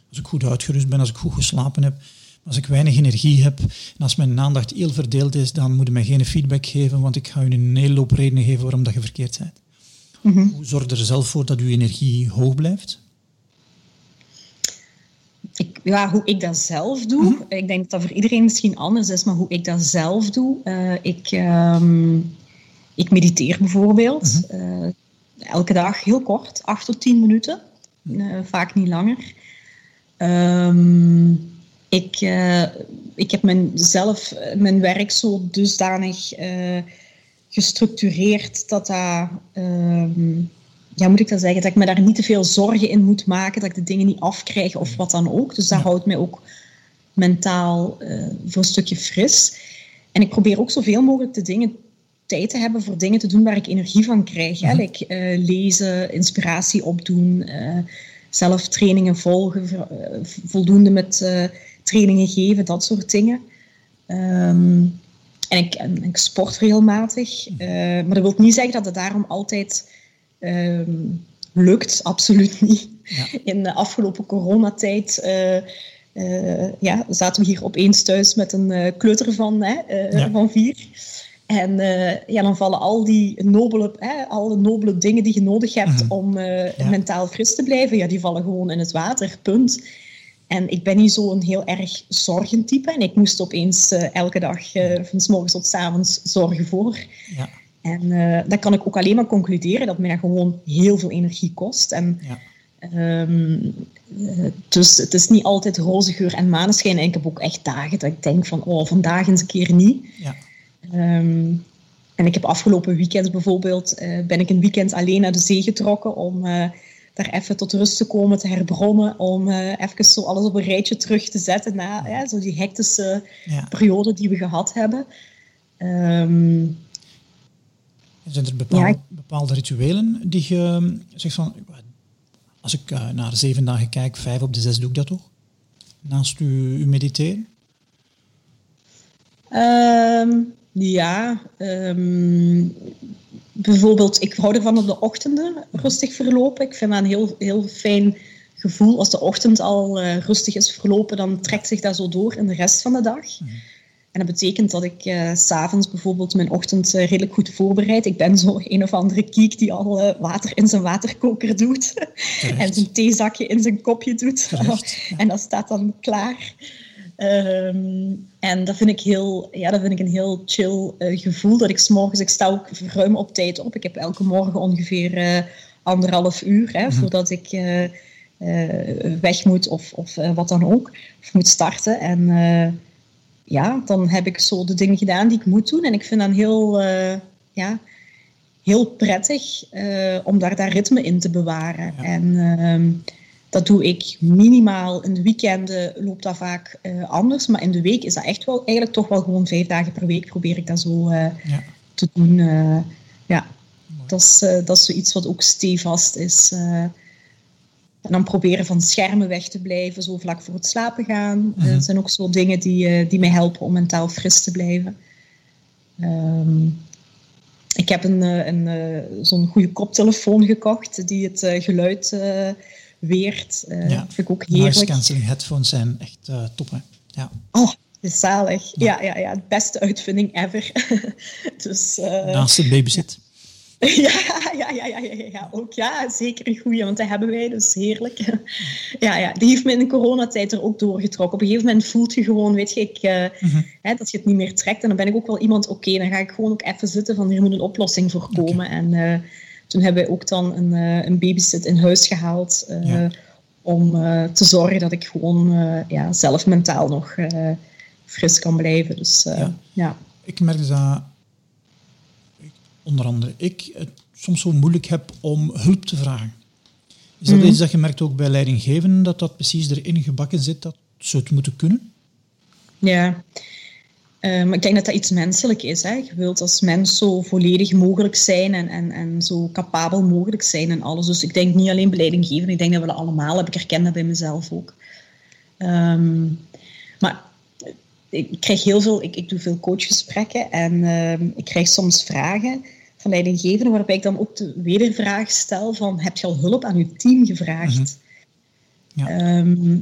Als ik goed uitgerust ben, als ik goed geslapen heb. Als ik weinig energie heb en als mijn aandacht heel verdeeld is, dan moet je mij geen feedback geven, want ik ga je een hele loop redenen geven waarom dat je verkeerd bent. Mhm. Hoe zorg je er zelf voor dat uw energie hoog blijft? Ik, ja, hoe ik dat zelf doe, mhm. ik denk dat dat voor iedereen misschien anders is, maar hoe ik dat zelf doe, uh, ik, um, ik mediteer bijvoorbeeld. Mhm. uh, elke dag heel kort, acht tot tien minuten, uh, vaak niet langer. Um, ik, ik heb mijn, zelf mijn werk zo dusdanig gestructureerd dat dat, uh, ja, moet ik dat zeggen, dat ik me daar niet te veel zorgen in moet maken, dat ik de dingen niet afkrijg of wat dan ook. Dus dat houdt mij ook mentaal uh, voor een stukje fris. En ik probeer ook zoveel mogelijk de dingen tijd te hebben voor dingen te doen waar ik energie van krijg. Hè? Mhm. Like, uh, lezen, inspiratie opdoen, uh, zelf trainingen volgen, voldoende met trainingen geven, dat soort dingen. Um, en ik, ik sport regelmatig. Uh, maar dat wil niet zeggen dat het daarom altijd uh, lukt. Absoluut niet. Ja. In de afgelopen coronatijd uh, ja, zaten we hier opeens thuis met een kleuter van, hè, van vier. En ja, dan vallen al die nobele, hè, alle nobele dingen die je nodig hebt mhm. om mentaal fris te blijven, ja, die vallen gewoon in het water. Punt. En ik ben niet zo'n heel erg zorgentype. En ik moest opeens elke dag van s morgens tot s avonds zorgen voor. Ja. En uh, dan kan ik ook alleen maar concluderen dat mij dat gewoon heel veel energie kost. En, ja. um, dus het is niet altijd roze geur en maneschijn. En ik heb ook echt dagen dat ik denk van, oh, vandaag eens een keer niet. Ja. Um, en ik heb afgelopen weekend bijvoorbeeld, ben ik een weekend alleen naar de zee getrokken om daar even tot rust te komen, te herbronnen, om even zo alles op een rijtje terug te zetten na ja, zo die hectische periode die we gehad hebben. Um, zijn er bepaalde, bepaalde, rituelen die je zegt van, als ik uh, naar zeven dagen kijk, vijf op de zes doe ik dat toch? Naast u, u mediteren? Um, ja, um, bijvoorbeeld, ik hou ervan op de ochtenden rustig verlopen. Ik vind dat een heel, heel fijn gevoel. Als de ochtend al uh, rustig is verlopen, dan trekt zich dat zo door in de rest van de dag. Mhm. En dat betekent dat ik uh, s'avonds bijvoorbeeld mijn ochtend uh, redelijk goed voorbereid. Ik ben zo een of andere kiek die al uh, water in zijn waterkoker doet. en zijn theezakje in zijn kopje doet. en dat staat dan klaar. Um, en dat vind ik, heel, ja, dat vind ik een heel chill gevoel. Dat ik s'morgens, ik sta ook ruim op tijd op. Ik heb elke morgen ongeveer anderhalf uur hè, mm -hmm. voordat ik weg moet of, of wat dan ook. Of moet starten. En ja, dan heb ik zo de dingen gedaan die ik moet doen. En ik vind dat heel, ja, heel prettig om daar, daar ritme in te bewaren. Ja. En ehm, dat doe ik minimaal. In de weekenden loopt dat vaak uh, anders. Maar in de week is dat echt wel, eigenlijk toch wel gewoon vijf dagen per week probeer ik dat zo ja. te doen. Ja, dat is, dat is zoiets wat ook stevast is. En dan proberen van schermen weg te blijven, zo vlak voor het slapen gaan. Dat mhm. zijn ook zo dingen die, die mij helpen om mentaal fris te blijven. Ehm, ik heb een, een, zo'n goede koptelefoon gekocht die het geluid weert. Uh, ja. vind ik ook heerlijk. Noise cancelling headphones zijn echt uh, top, hè? Ja. Oh, is zalig. Ja, ja, ja. De beste uitvinding ever. dus. Naast het babysit. Ja, ja, ja, ja, ja, ja, ook ja, zeker een goede, want dat hebben wij, dus heerlijk. Ja, ja, die heeft me in de coronatijd er ook doorgetrokken. Op een gegeven moment voelt je gewoon, weet je, ik, uh, hè, dat je het niet meer trekt. En dan ben ik ook wel iemand, oké, dan ga ik gewoon ook even zitten van hier moet een oplossing voor komen. En uh, toen hebben we ook dan een, uh, een babysit in huis gehaald ja. om te zorgen dat ik gewoon ja, zelf mentaal nog fris kan blijven. Dus, ja. ja. Ik merk dus dat onder andere ik het soms zo moeilijk heb om hulp te vragen. Is dat mm iets dat je merkt ook bij leidinggevenden, dat dat precies erin gebakken zit, dat ze het moeten kunnen? Ja, um, ik denk dat dat iets menselijk is. Hè. Je wilt als mens zo volledig mogelijk zijn en, en, en zo capabel mogelijk zijn en alles. Dus ik denk niet alleen bij leidinggevenden, ik denk dat we dat allemaal hebben. Ik herken dat bij mezelf ook. Um, maar ik krijg heel veel, ik, ik doe veel coachgesprekken en ehm, ik krijg soms vragen van leidinggevenden waarbij ik dan ook de wedervraag stel van heb je al hulp aan je team gevraagd? Mhm. ja. Ehm,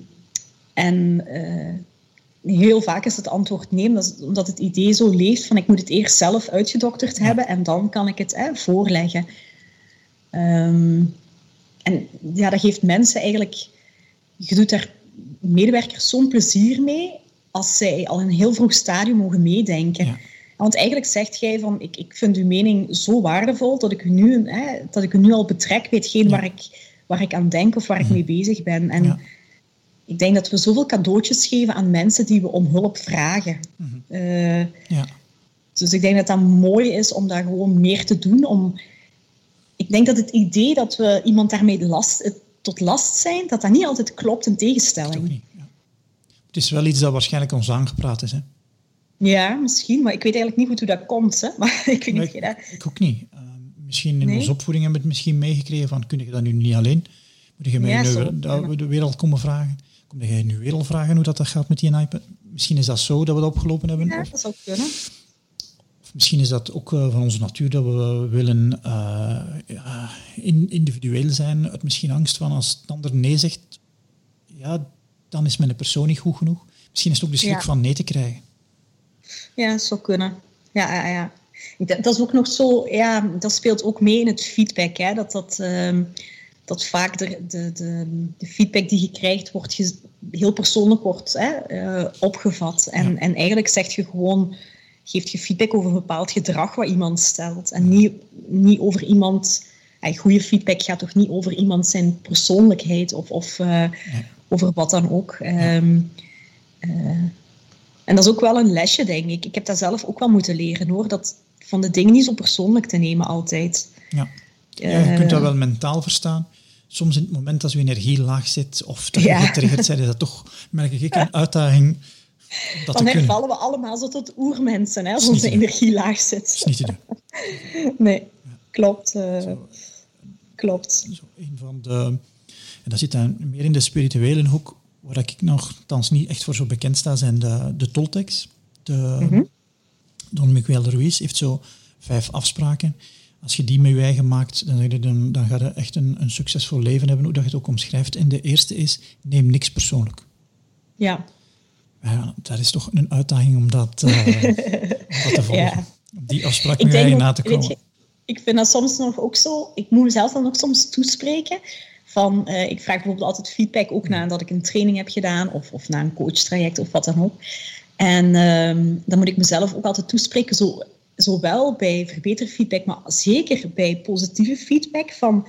en uh, heel vaak is het antwoord nee, omdat het idee zo leeft van ik moet het eerst zelf uitgedokterd hebben en dan kan ik het voorleggen. Ehm, en ja, dat geeft mensen eigenlijk, je doet daar medewerkers zo'n plezier mee als zij al in een heel vroeg stadium mogen meedenken. Want eigenlijk zegt jij van, ik, ik vind uw mening zo waardevol dat ik u nu, hè, dat ik u nu al betrek, weet geen waar, ik, waar ik aan denk of waar ik mee bezig ben. En ik denk dat we zoveel cadeautjes geven aan mensen die we om hulp vragen. Mhm. Eh, ja. Dus ik denk dat dat mooi is om daar gewoon meer te doen. Om, ik denk dat het idee dat we iemand daarmee last, tot last zijn, dat dat niet altijd klopt in tegenstelling. Het is wel iets dat waarschijnlijk ons aangepraat is. Hè? Ja, misschien, maar ik weet eigenlijk niet goed hoe dat komt. Hè? Maar ik weet niet. Ik, ik ook niet. Uh, misschien in onze opvoeding hebben we het misschien meegekregen van, kun je dat nu niet alleen? Moet je mij ja, nu de, de wereld komen vragen? Kom je nu weer al vragen hoe dat, dat gaat met die iPad? Misschien is dat zo dat we dat opgelopen hebben. Ja, dat zou kunnen. Of misschien is dat ook uh, van onze natuur dat we willen uh, ja, in, individueel zijn. Uit misschien angst van als het ander nee zegt, ja, dan is mijn persoon niet goed genoeg. Misschien is het ook de schrik van nee te krijgen. Ja, dat zou kunnen. Ja, ja, ja. Dat, is ook nog zo, ja, dat speelt ook mee in het feedback. Hè? Dat, dat, um, dat vaak de, de, de, de, feedback die je krijgt, wordt heel persoonlijk wordt, hè, uh, opgevat. En, en eigenlijk zegt je gewoon, geeft je feedback over een bepaald gedrag wat iemand stelt. En niet, niet over iemand. Goede feedback gaat toch niet over iemand zijn persoonlijkheid of, of, uh, ja over wat dan ook. Ehm, eh, en dat is ook wel een lesje, denk ik. Ik heb dat zelf ook wel moeten leren, hoor. Dat van de dingen niet zo persoonlijk te nemen altijd. Ja, ja je kunt dat wel mentaal verstaan. Soms in het moment dat je energie laag zit of dat je ja. getriggerd bent, is dat toch, merk ik, een uitdaging dat Dan hervallen we allemaal zo tot oermensen, hè, als onze energie laag zit. Dat is niet te doen. nee, klopt. Uh, klopt. Zo, een van de en dat zit dan meer in de spirituele hoek, waar ik nogthans niet echt voor zo bekend sta, zijn de, de Toltecs. De, mm Don Miguel Ruiz heeft zo vijf afspraken. Als je die met je eigen maakt, dan, dan, ga je echt een, een succesvol leven hebben, hoe dat je het ook omschrijft. En de eerste is, neem niks persoonlijk. Ja. ja dat is toch een uitdaging om dat, uh, dat te volgen. Ja. Die afspraak met je na te komen. Je, ik vind dat soms nog ook zo, ik moet mezelf dan ook soms toespreken van, uh, ik vraag bijvoorbeeld altijd feedback ook nadat ik een training heb gedaan of, of na een coachtraject of wat dan ook. En um, dan moet ik mezelf ook altijd toespreken, zo, zowel bij verbeterfeedback, maar zeker bij positieve feedback, van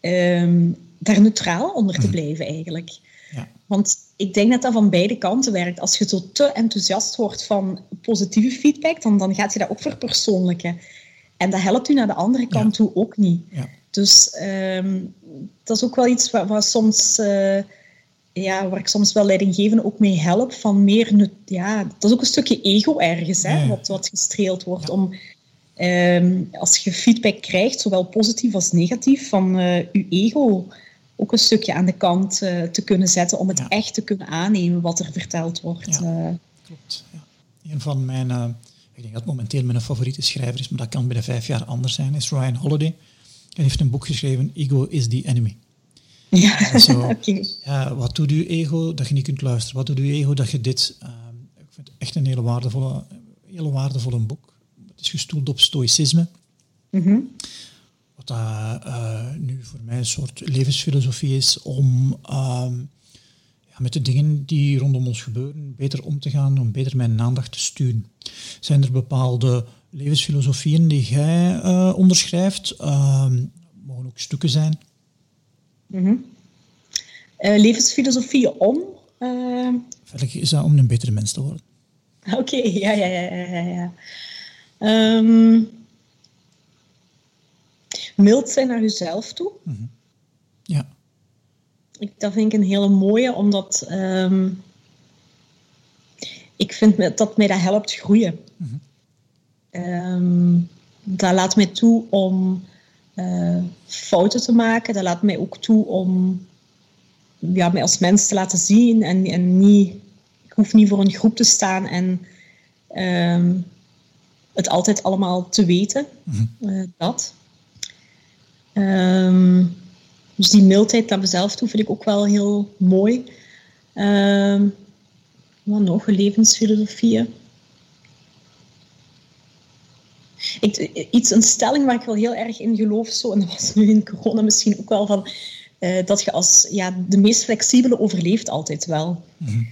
um, daar neutraal onder te mhm. blijven eigenlijk. Ja. Want ik denk dat dat van beide kanten werkt. Als je zo te enthousiast wordt van positieve feedback, dan, dan gaat je dat ook verpersoonlijken. En dat helpt u naar de andere kant toe ook niet. Ja. Dus um, dat is ook wel iets waar, waar soms, uh, ja, waar ik soms wel leidinggevenden ook mee help. Van meer, ja, dat is ook een stukje ego ergens, hè, wat, wat gestreeld wordt. Om, um, als je feedback krijgt, zowel positief als negatief, van uh, je ego ook een stukje aan de kant te kunnen zetten om het echt te kunnen aannemen wat er verteld wordt. Ja, klopt. Ja. Een van mijn, ik denk dat momenteel mijn favoriete schrijver is, maar dat kan binnen vijf jaar anders zijn, is Ryan Holiday. Hij heeft een boek geschreven, Ego is the Enemy. Ja, zo, ja, wat doet uw ego dat je niet kunt luisteren? Wat doet uw ego dat je dit... Uh, ik vind het echt een hele waardevolle, hele waardevolle boek. Het is gestoeld op stoïcisme. Mm Wat uh, nu voor mij een soort levensfilosofie is om ehm, ja, met de dingen die rondom ons gebeuren beter om te gaan, om beter mijn aandacht te sturen. Zijn er bepaalde levensfilosofieën die jij uh, onderschrijft? Ehm, mogen ook stukken zijn Mm levensfilosofie om? Uh... is dat om een betere mens te worden. Oké, ja, ja, ja, ja. ja. Um, mild zijn naar jezelf toe. Mm -hmm. Ja. Ik, dat vind ik een hele mooie, omdat um, ik vind dat mij dat helpt groeien. Um, dat laat mij toe om uh, fouten te maken. Dat laat mij ook toe om ja, mij als mens te laten zien en, en niet, ik hoef niet voor een groep te staan en uh, het altijd allemaal te weten. Mm -hmm. uh, dat. Um, dus die mildheid naar mezelf toe vind ik ook wel heel mooi. Uh, wat nog? Levensfilosofieën. Ik, iets, een stelling waar ik wel heel erg in geloof, zo, en dat was nu in corona misschien ook wel van, uh, dat je als ja, de meest flexibele overleeft altijd wel. Mm -hmm.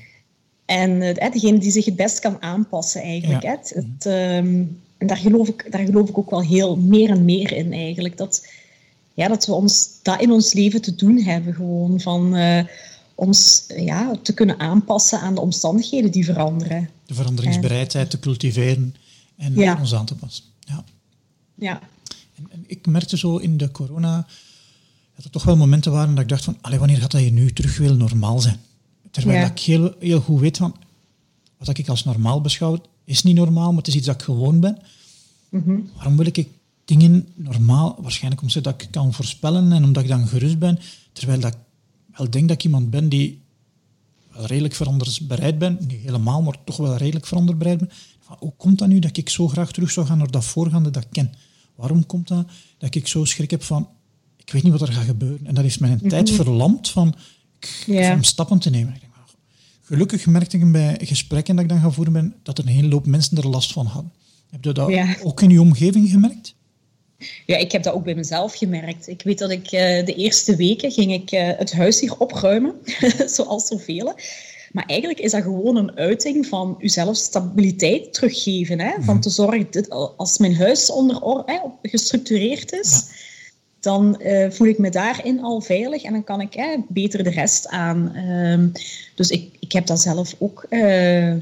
En uh, degene die zich het best kan aanpassen eigenlijk. Ja. Hè? Het, um, en daar geloof, ik, daar geloof ik ook wel heel meer en meer in eigenlijk. Dat, ja, dat we ons dat in ons leven te doen hebben gewoon. Van uh, ons ja, te kunnen aanpassen aan de omstandigheden die veranderen. De veranderingsbereidheid en, te cultiveren en ja. ons aan te passen. Ja. En, en, ik merkte zo in de corona dat er toch wel momenten waren dat ik dacht van, allee, wanneer gaat dat hier nu terug weer normaal zijn? Terwijl Ja. ik heel, heel goed weet van, wat ik als normaal beschouw, is niet normaal, maar het is iets dat ik gewoon ben. Mhm. Waarom wil ik dingen normaal, waarschijnlijk omdat dat ik kan voorspellen en omdat ik dan gerust ben, terwijl dat ik wel denk dat ik iemand ben die wel redelijk verandersbereid ben, niet helemaal, maar toch wel redelijk veranderbereid ben. Hoe komt dat nu dat ik zo graag terug zou gaan naar dat voorgaande dat ik ken? Waarom komt dat dat ik zo schrik heb van, ik weet niet wat er gaat gebeuren. En dat heeft mijn tijd verlamd van, om stappen te nemen. Ik denk, maar, gelukkig merkte ik bij gesprekken dat ik dan ga voeren ben, dat er een hele hoop mensen er last van hadden. Heb je dat Ja. ook in je omgeving gemerkt? Ja, ik heb dat ook bij mezelf gemerkt. Ik weet dat ik eh, de eerste weken ging ik eh, het huis hier opruimen, zoals zoveel. Maar eigenlijk is dat gewoon een uiting van uzelf stabiliteit teruggeven. Hè? Van te zorgen dat als mijn huis onder or- hè, gestructureerd is, Ja. dan eh, voel ik me daarin al veilig en dan kan ik hè, beter de rest aan. Ehm, dus ik, ik heb dat zelf ook eh,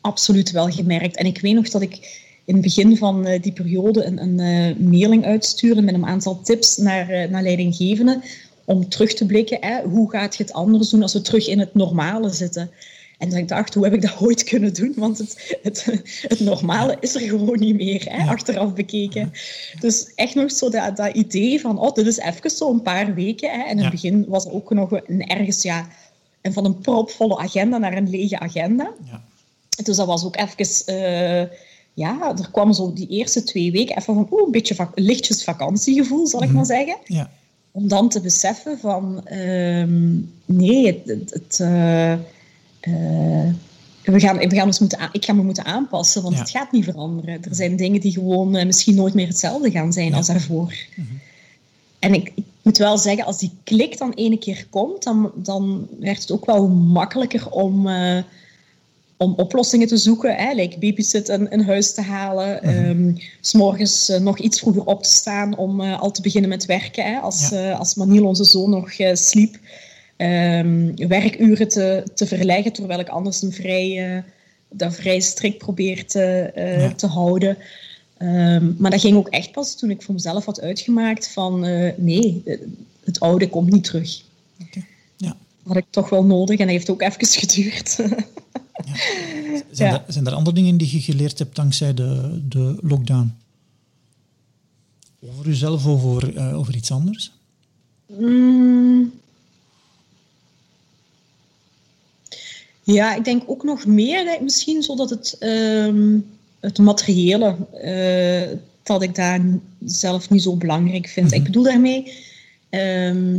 absoluut wel gemerkt. En ik weet nog dat ik in het begin van eh, die periode een, een mailing uitstuurde met een aantal tips naar, eh, naar leidinggevenden om terug te blikken, hè, hoe gaat je het anders doen als we terug in het normale zitten. En ik dacht, hoe heb ik dat ooit kunnen doen? Want het, het, het normale is er gewoon niet meer, hè, achteraf bekeken. Dus echt nog zo dat, dat idee van, oh, dit is even zo een paar weken. Hè. En in Ja. het begin was er ook nog een ergens, ja, en van een propvolle agenda naar een lege agenda. Ja. Dus dat was ook even... eh, ja, er kwam zo die eerste twee weken even van oeh, een beetje vak lichtjes vakantiegevoel, zal ik maar zeggen. Ja. Om dan te beseffen van ehm, nee, het, het, het, eh, eh, we gaan, we gaan ons moeten ik ga me moeten aanpassen, want Ja. het gaat niet veranderen. Er zijn dingen die gewoon eh, misschien nooit meer hetzelfde gaan zijn Ja. als daarvoor. En ik, ik moet wel zeggen, als die klik dan ene keer komt, dan, dan werd het ook wel makkelijker om, om oplossingen te zoeken. Hè? Like babysitten in huis te halen. s morgens eh, nog iets vroeger op te staan om eh, al te beginnen met werken. Hè? Als, Ja. eh, als Maniel, onze zoon, nog sliep. Ehm, werkuren te, te verleggen, terwijl ik anders een vrij, dat vrij strikt probeer te, Ja. te houden. Ehm, maar dat ging ook echt pas toen ik voor mezelf had uitgemaakt van nee, het oude komt niet terug. Ja. Dat had ik toch wel nodig en dat heeft ook even geduurd. Zijn, Er, zijn er andere dingen die je geleerd hebt dankzij de, de lockdown? Over uzelf of over, eh, over iets anders? Mm. Ja, ik denk ook nog meer, misschien zodat het, um, het materiële, eh, dat ik daar zelf niet zo belangrijk vind. Mhm. Ik bedoel daarmee, ehm,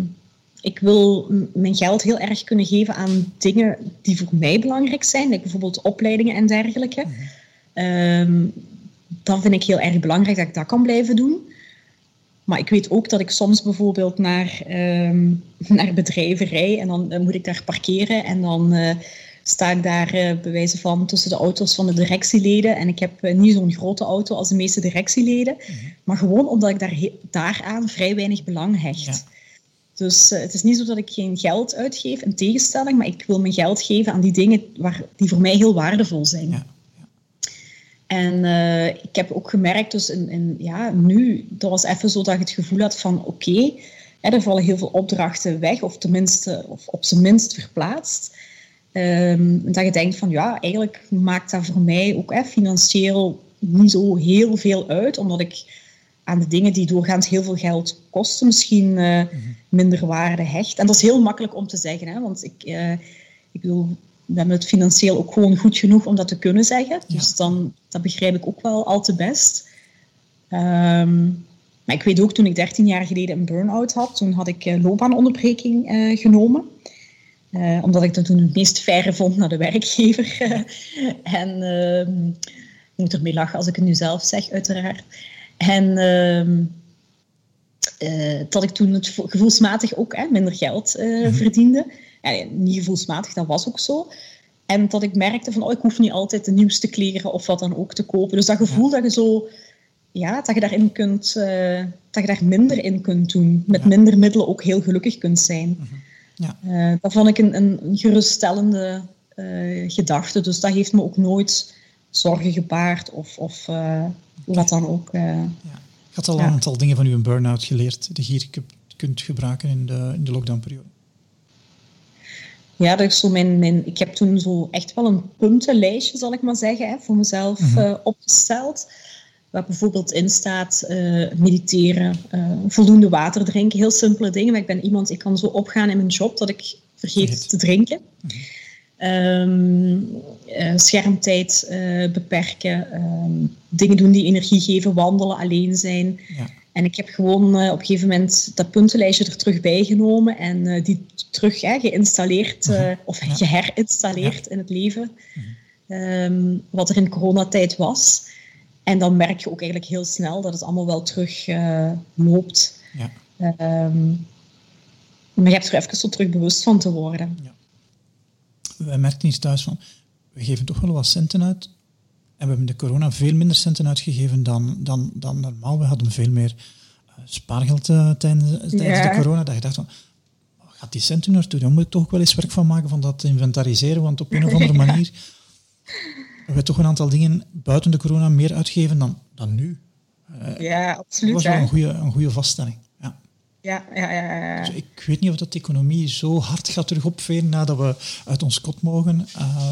ik wil mijn geld heel erg kunnen geven aan dingen die voor mij belangrijk zijn, like bijvoorbeeld opleidingen en dergelijke. Mm dan vind ik heel erg belangrijk dat ik dat kan blijven doen. Maar ik weet ook dat ik soms bijvoorbeeld naar, um, naar bedrijven rij en dan moet ik daar parkeren en dan uh, sta ik daar uh, bij wijze van tussen de auto's van de directieleden. En ik heb uh, niet zo'n grote auto als de meeste directieleden, mm -hmm. maar gewoon omdat ik daar daaraan vrij weinig belang hecht. Ja. Dus het is niet zo dat ik geen geld uitgeef, in tegenstelling, maar ik wil mijn geld geven aan die dingen waar, die voor mij heel waardevol zijn. Ja. En uh, ik heb ook gemerkt, dus in, in, ja, nu, dat was even zo dat ik het gevoel had van oké, okay, er vallen heel veel opdrachten weg, of tenminste, of op zijn minst verplaatst. Um, dat je denkt van ja, eigenlijk maakt dat voor mij ook hè, financieel niet zo heel veel uit, omdat ik aan de dingen die doorgaans heel veel geld kosten, misschien uh, minder waarde hecht. En dat is heel makkelijk om te zeggen, hè, want ik, uh, ik wil we hebben het financieel ook gewoon goed genoeg om dat te kunnen zeggen. Dus dan, dat begrijp ik ook wel al te best. Um, maar ik weet ook, toen ik 13 jaar geleden een burn-out had, toen had ik uh, loopbaanonderbreking uh, genomen. Omdat ik dat toen het meest verre vond naar de werkgever. en ehm, ik moet ermee lachen als ik het nu zelf zeg, uiteraard. En ehm, dat ik toen het gevoelsmatig ook hè, minder geld mm-hmm. verdiende ja, niet gevoelsmatig, dat was ook zo. En dat ik merkte van, oh, ik hoef niet altijd de nieuwste kleren of wat dan ook te kopen. Dus dat gevoel dat je zo, ja, dat je daarin kunt, uh, dat je daar minder in kunt doen. Met minder middelen ook heel gelukkig kunt zijn. Mhm. Ja. Uh, dat vond ik een, een geruststellende uh, gedachte. Dus dat heeft me ook nooit zorgen gebaard of, of wat dan ook. Ja. Ik had al een aantal dingen van uw burn-out geleerd die je hier kunt gebruiken in de, in de lockdownperiode. Ja, dat is zo mijn, mijn, ik heb toen zo echt wel een puntenlijstje, zal ik maar zeggen, hè, voor mezelf mm -hmm. uh, opgesteld. Waar bijvoorbeeld in staat uh, mediteren, uh, voldoende water drinken. Heel simpele dingen, maar ik ben iemand, ik kan zo opgaan in mijn job dat ik vergeet te drinken. Mm -hmm. Um, schermtijd beperken, um, dingen doen die energie geven, wandelen, alleen zijn. Ja. En ik heb gewoon uh, op een gegeven moment dat puntenlijstje er terug bijgenomen en die terug hè, geïnstalleerd uh, of ja. geherinstalleerd ja. in het leven. Um, wat er in coronatijd was. En dan merk je ook eigenlijk heel snel dat het allemaal wel terug loopt. Ja. Maar je hebt er even zo terug bewust van te worden. Ja. Wij merken hier thuis van, we geven toch wel wat centen uit en we hebben de corona veel minder centen uitgegeven dan, dan, dan normaal. We hadden veel meer uh, spaargeld uh, tijdens, tijdens ja. de corona. Dat je dacht van, gaat die centen naartoe? Daar moet ik toch wel eens werk van maken van dat inventariseren. Want op een of andere manier hebben we toch een aantal dingen buiten de corona meer uitgegeven dan, dan nu. Uh, ja, absoluut. Dat was wel een goede, een goede vaststelling. Ja, ja, ja. Dus ik weet niet of dat de economie zo hard gaat terug opveren nadat we uit ons kot mogen. Uh,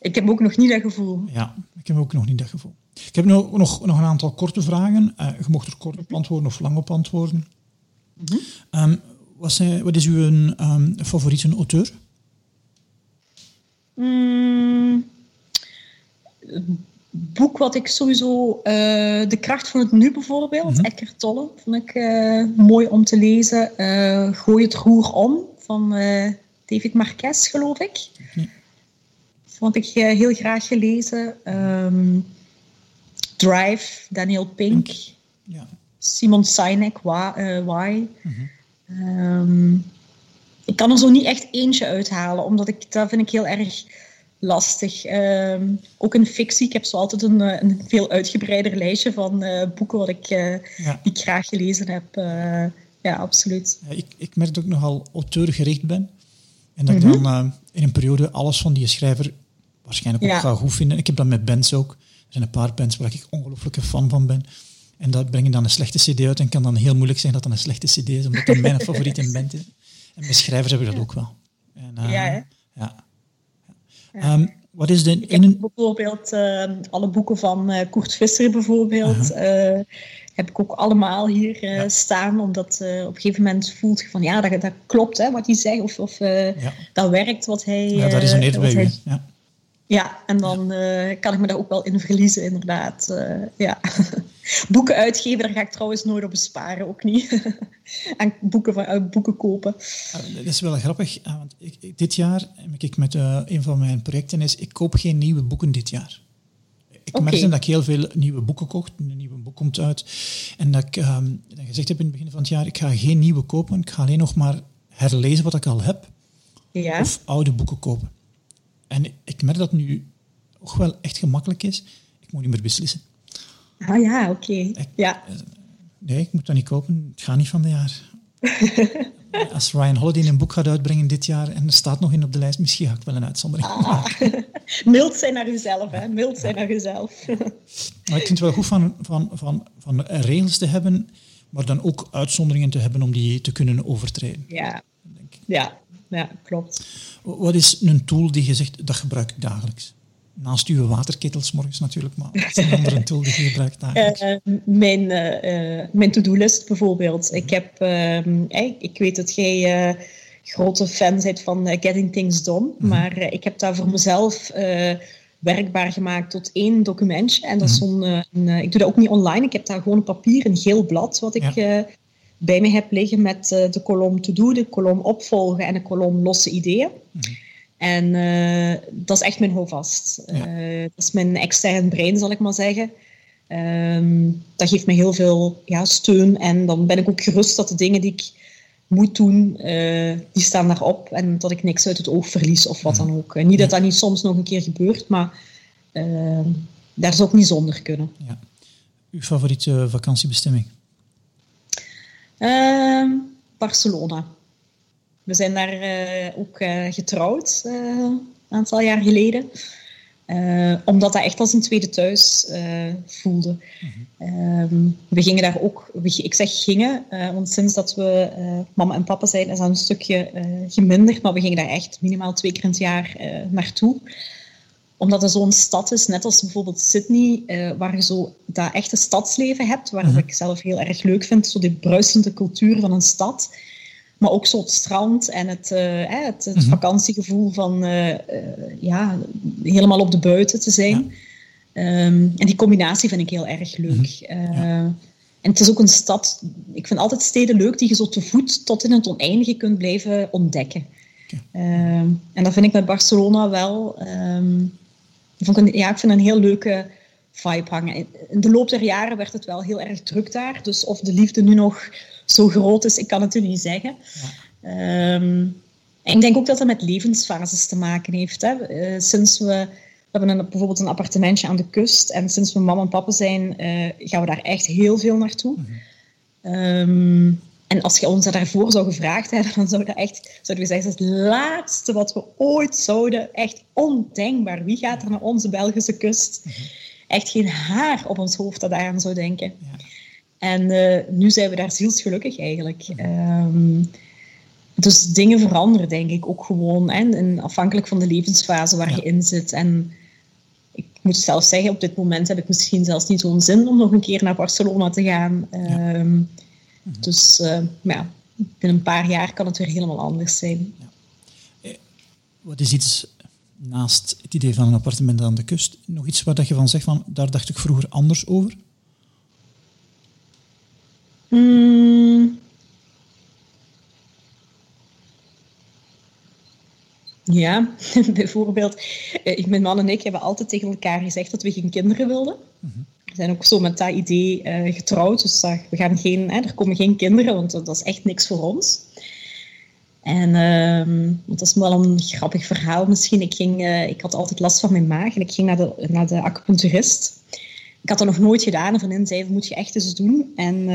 ik heb ook nog niet dat gevoel. Ja, ik heb ook nog niet dat gevoel. Ik heb nog, nog, nog een aantal korte vragen. Uh, je mocht er kort op antwoorden of lang op antwoorden. Mm -hmm. um, wat, zijn, wat, is uw um, favoriete auteur? Mm, boek wat ik sowieso... Uh, de kracht van het nu bijvoorbeeld. Mm -hmm. Eckhart Tolle vond ik uh, mooi om te lezen. Gooi het roer om van David Marquez, geloof ik. -hmm vond ik heel graag gelezen. Um, Drive, Daniel Pink. Ja. Simon Sinek, Why. Why. -hmm. um, ik kan er zo niet echt eentje uithalen, omdat ik, dat vind ik heel erg lastig. Um, ook in fictie, ik heb zo altijd een, eh, een veel uitgebreider lijstje van uh, boeken wat ik, uh, ja. die ik graag gelezen heb. ja, absoluut. Ja, ik, ik merk dat ik nogal auteurgericht ben. En dat mm -hmm. ik dan in een periode alles van die schrijver waarschijnlijk ook ja. ga goed vinden. Ik heb dat met bands ook. Er zijn een paar bands waar ik ongelooflijke fan van ben. En dat brengen dan een slechte cd uit en kan dan heel moeilijk zijn dat dat een slechte cd is, omdat dat mijn favoriete band is. En bij schrijvers hebben dat ook wel. En, ja, hè? ja. Ja. Um, wat is de... Ik heb bijvoorbeeld uh, alle boeken van uh, Koert Visser bijvoorbeeld. -huh. heb ik ook allemaal hier staan. Omdat op een gegeven moment voelt je van ja, dat, dat klopt hè, wat hij zegt. Of, of dat werkt wat hij... Ja, dat is een eer Ja. Ja, en dan uh, kan ik me daar ook wel in verliezen, inderdaad. Uh, ja. boeken uitgeven, daar ga ik trouwens nooit op besparen, ook niet. en boeken, van, uh, boeken kopen. dat is wel grappig, want ik, dit jaar heb ik met een van mijn projecten is, ik koop geen nieuwe boeken dit jaar. Ik okay. merkte dat ik heel veel nieuwe boeken kocht. Een nieuwe boek komt uit. En dat ik um, gezegd heb in het begin van het jaar, ik ga geen nieuwe kopen. Ik ga alleen nog maar herlezen wat ik al heb. Ja. Of oude boeken kopen. En ik merk dat het nu ook wel echt gemakkelijk is. Ik moet niet meer beslissen. Ah ja, oké. Ja. Eh, nee, ik moet dat niet kopen. Het gaat niet van de jaar. Als Ryan Holiday een boek gaat uitbrengen dit jaar en er staat nog in op de lijst, misschien ga ik wel een uitzondering ah. Mild zijn naar jezelf, hè. Mild zijn naar jezelf. maar ik vind het wel goed van, van, van, van regels te hebben, maar dan ook uitzonderingen te hebben om die te kunnen overtreden. Ja, ja ja, klopt. Wat is een tool die je zegt, dat gebruik ik dagelijks? Naast uw waterketels morgens natuurlijk, maar wat is een andere tool die je gebruikt dagelijks? Uh, mijn uh, mijn to-do-list bijvoorbeeld. Ik, heb, uh, ik weet dat jij grote fan bent van Getting Things Done, mhm. maar ik heb daar voor mezelf werkbaar gemaakt tot één documentje. En dat is mhm. zo'n, ik doe dat ook niet online, ik heb daar gewoon een papier, een geel blad, wat ik bij me heb liggen met uh, de kolom to do, de kolom opvolgen en de kolom losse ideeën. Mhm. En uh, dat is echt mijn houvast. Ja. Uh, dat is mijn extern brein, zal ik maar zeggen. Um, dat geeft me heel veel ja, steun. En dan ben ik ook gerust dat de dingen die ik moet doen, die staan daarop. En dat ik niks uit het oog verlies of wat mhm. dan ook. niet dat dat niet soms nog een keer gebeurt, maar ehm, daar zou ik niet zonder kunnen. Ja. Uw favoriete vakantiebestemming? Uh, Barcelona. We zijn daar uh, ook uh, getrouwd uh, een aantal jaar geleden. omdat dat echt als een tweede thuis voelde. Mm we gingen daar ook, ik zeg gingen, want sinds dat we mama en papa zijn, is dat een stukje geminderd. Maar we gingen daar echt minimaal twee keer in het jaar naartoe omdat het zo'n stad is, net als bijvoorbeeld Sydney, uh, waar je zo dat echte stadsleven hebt, waar mhm. ik zelf heel erg leuk vind, zo die bruisende cultuur van een stad. Maar ook zo het strand en het, uh, het, het mhm. vakantiegevoel van uh, ja, helemaal op de buiten te zijn. Um, en die combinatie vind ik heel erg leuk. Mhm. En het is ook een stad, ik vind altijd steden leuk die je zo te voet tot in het oneindige kunt blijven ontdekken. Ehm, en dat vind ik met Barcelona wel. Um, vond een, ja, ik vind een heel leuke vibe hangen. In de loop der jaren werd het wel heel erg druk daar. Dus of de liefde nu nog zo groot is, ik kan het u niet zeggen. Ja. Ehm, en ik denk ook dat dat met levensfases te maken heeft. Hè. Uh, sinds we, we hebben een, bijvoorbeeld een appartementje aan de kust. En sinds we mama en papa zijn, uh, gaan we daar echt heel veel naartoe. Mm en als je ons daarvoor zou gevraagd hebben, dan zou dat echt, zouden we zeggen, dat is het laatste wat we ooit zouden. Echt ondenkbaar. Wie gaat er naar onze Belgische kust? Echt geen haar op ons hoofd dat daaraan zou denken. Ja. En uh, nu zijn we daar zielsgelukkig eigenlijk. Um, dus dingen veranderen, denk ik, ook gewoon. Hè, en afhankelijk van de levensfase waar je in zit. En ik moet zelf zeggen, op dit moment heb ik misschien zelfs niet zo'n zin om nog een keer naar Barcelona te gaan. Um, Mhm. Dus uh, ja, binnen een paar jaar kan het weer helemaal anders zijn. Ja. Eh, wat is iets naast het idee van een appartement aan de kust, nog iets waar dat je van zegt van, daar dacht ik vroeger anders over? Mm. Ja, bijvoorbeeld, eh, mijn man en ik hebben altijd tegen elkaar gezegd dat we geen kinderen wilden. Mm we zijn ook zo met dat idee uh, getrouwd. Dus uh, we gaan geen, hè, er komen geen kinderen, want dat is echt niks voor ons. En uh, dat is wel een grappig verhaal misschien. Ik, ging, uh, ik had altijd last van mijn maag en ik ging naar de, naar de acupuncturist. Ik had dat nog nooit gedaan. Een vriendin zei, moet je echt eens doen. En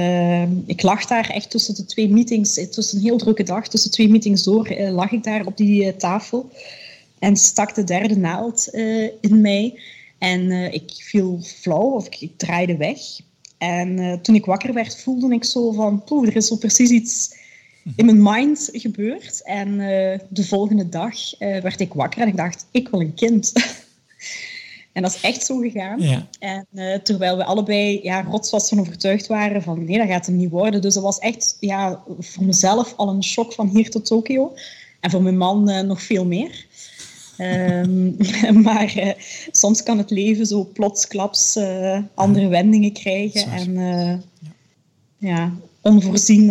ik lag daar echt tussen de twee meetings. Het was een heel drukke dag. Tussen twee meetings door lag ik daar op die tafel. En stak de derde naald in mij. En uh, ik viel flauw of ik, draaide weg. En uh, toen ik wakker werd, voelde ik zo van, poeh, er is zo precies iets in mijn mind gebeurd. En uh, de volgende dag werd ik wakker en ik dacht, ik wil een kind. En dat is echt zo gegaan. Ja. En terwijl we allebei ja, rotsvast van overtuigd waren van nee, dat gaat hem niet worden. Dus dat was echt ja, voor mezelf al een shock van hier tot Tokio. En voor mijn man nog veel meer. Um, maar uh, soms kan het leven zo plotsklaps andere wendingen krijgen. En ja. ja. onvoorzien,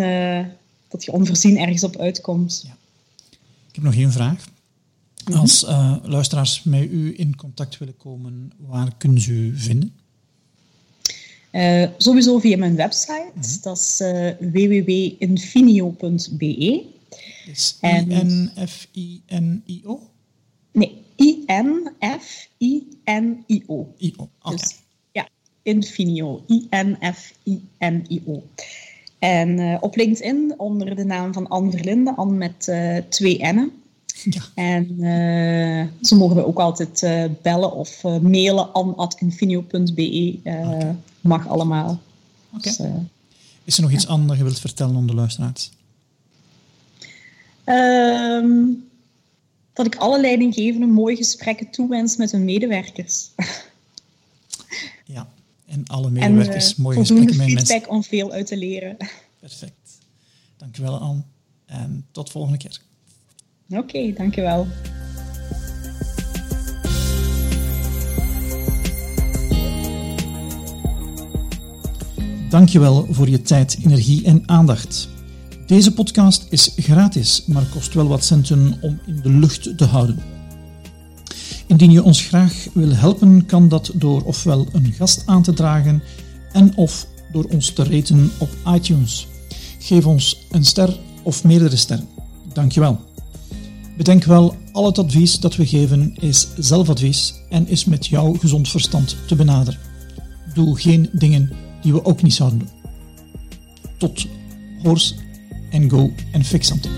dat je onvoorzien ergens op uitkomt. Ja. Ik heb nog één vraag. Mhm. Als uh, luisteraars met u in contact willen komen, waar kunnen ze u vinden? Uh, sowieso via mijn website. -hmm. Dat is uh, www.infinio.be. Is I-N-F-I-N-I-O? Nee, I-N-F-I-N-I-O. I-O. Dus, ja, Infinio. I-N-F-I-N-I-O. En uh, op LinkedIn onder de naam van Anne Verlinde, Anne met twee N'en. Ja. En uh, ze mogen we ook altijd bellen of mailen an.infinio.be. Okay. Mag allemaal. Okay. Dus, Is er nog iets anders je wilt vertellen aan de luisteraars? Um, dat ik alle leidinggevenden mooie gesprekken toewens met hun medewerkers. ja, en alle medewerkers en, mooie gesprekken met mensen. feedback om veel uit te leren. Perfect. Dankjewel, Anne. En tot volgende keer. Oké, okay, dankjewel. Dankjewel voor je tijd, energie en aandacht. Deze podcast is gratis, maar kost wel wat centen om in de lucht te houden. Indien je ons graag wil helpen, kan dat door ofwel een gast aan te dragen en of door ons te raten op iTunes. Geef ons een ster of meerdere sterren. Dankjewel. Bedenk wel, al het advies dat we geven is zelfadvies en is met jouw gezond verstand te benaderen. Doe geen dingen die we ook niet zouden doen. Tot hoors en go and fix something.